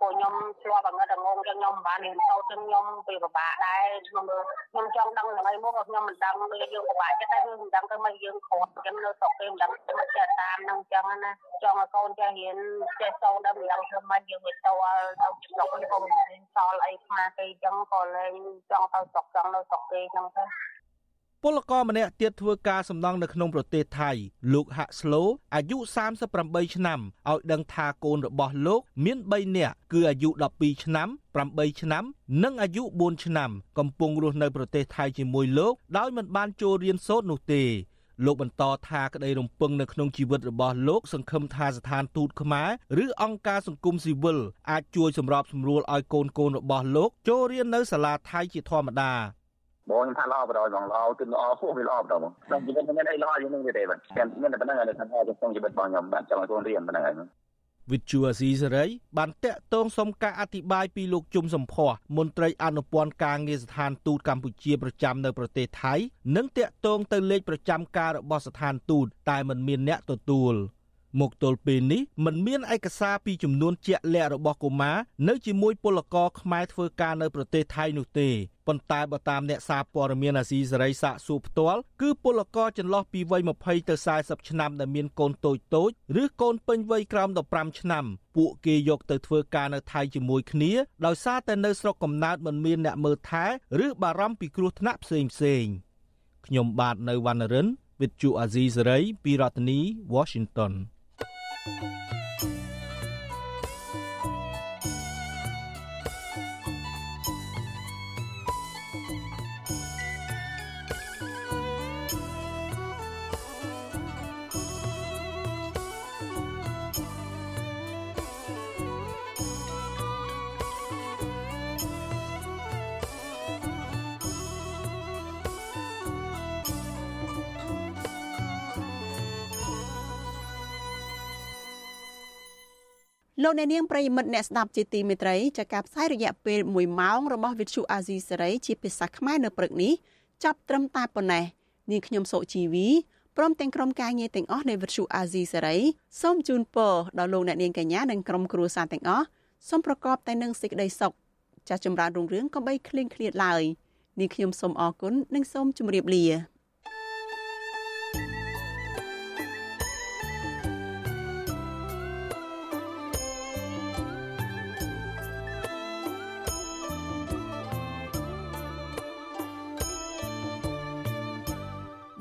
ពួកខ្ញុំធ្លាប់ងឹតងងចឹងខ្ញុំមិនបានរៀនសូត្រចឹងខ្ញុំពេលពិបាកដែរខ្ញុំខ្ញុំចង់ដឹងថ្ងៃមុខខ្ញុំមិនដឹងពេលយើងពិបាកចិត្តតែយើងមិនដឹងទៅមកយើងគ្រាន់ចឹងនៅស្រុកគេមិនដឹងទៅចេះតាមនឹងចឹងណាចង់ឲ្យកូនចេះរៀនចេះសូត្រដល់មិនដឹងធ្វើម៉េចយើងវាតល់ទៅស្រុកនេះក៏មិនរៀនសល់អីខ្មាស់គេចឹងក៏លែងចង់ទៅស្រុកចង់នៅស្រុកគេចឹងទៅ ពលករម្នាក់ទៀតធ្វើការសំណង់នៅក្នុងប្រទេសថៃលោកហាក់ស្លូអាយុ38ឆ្នាំឲ្យដឹងថាកូនរបស់លោក មាន3នាក់គឺអាយុ12ឆ្នាំ8ឆ្នាំនិងអាយុ4ឆ្នាំ កំពុងរស់នៅប្រទេសថៃជាមួយលោកដោយមិនបានចូលរៀនសូត្រនោះទេលោកបន្តថាក្តីរំពឹងនៅក្នុងជីវិតរបស់លោកសង្ឃឹមថាស្ថានទូតខ្មែរឬអង្គការសង្គមស៊ីវិលអាចជួយសម្របសម្រួលឲ្យកូនកូនរបស់លោកចូលរៀននៅសាលាថៃជាធម្មតា បងខ្ញុំថាល្អបដ ாய் បងល្អគឺល្អពោះវាល្អបដ ாய் បងក្នុងជីវិតមានអីល្អជាងនេះទេបាទតែមានតែប៉ុណ្្នឹងហើយថាក្នុងជីវិតរបស់ខ្ញុំបាទចង់ឲ្យកូនរៀនប៉ុណ្្នឹងហើយវិទ្យុអាស៊ីសេរីបានតាក់ទងសុំការអធិប្បាយពីលោកជុំសំភ័សមន្ត្រីអនុព័ន្ធការងារស្ថានទូតកម្ពុជាប្រចាំនៅប្រទេសថៃនិងតាក់ទងទៅលេខប្រចាំការរបស់ស្ថានទូតតែមិនមានអ្នកទទួល មកទល់ពេលនេះมันមានឯកសារពីចំនួនជាក់លាក់របស់កុមារនៅជាមួយពលករខ្មែរធ្វើការនៅប្រទេសថៃនោះទេប៉ុន្តែបើតាមអ្នកសារព័ត៌មានអាស៊ីសេរីសាកសួរផ្ទាល់គឺពលករចន្លោះពីវ័យ20ទៅ40ឆ្នាំដែលមានកូនតូចតូចឬកូនពេញវ័យក្រោម15ឆ្នាំពួកគេយកទៅធ្វើការនៅថៃជាមួយគ្នាដោយសារតែនៅស្រុកកំណើតមិនមានអ្នកមើលថែឬបារម្ភពីគ្រោះថ្នាក់ផ្សេងផ្សេងខ្ញុំបាទនៅវណ្ណរិន with Chu Azizi Saray ពីរដ្ឋធានី Washington Música លោកអ្នកនាងប្រិយមិត្តអ្នកស្ដាប់ជាទីមេត្រីចាការផ្សាយរយៈពេល1ម៉ោងរបស់វិទ្យុអាស៊ីសេរីជាភាសាខ្មែរនៅព្រឹកនេះចាប់ត្រឹមតែប៉ុណ្ណេះនាងខ្ញុំសុជីវីព្រមទាំងក្រុមការងារទាំងអស់នៃវិទ្យុអាស៊ីសេរីសូមជូនពរដល់លោកអ្នកនាងកញ្ញានិងក្រុមគ្រួសារទាំងអស់សូមប្រកបតែនឹងសេចក្តីសុខចាស់ចម្រើនរុងរឿងកុំបីឃ្លៀងឃ្លាតឡើយនាងខ្ញុំសូមអរគុណនិងសូមជម្រាបលា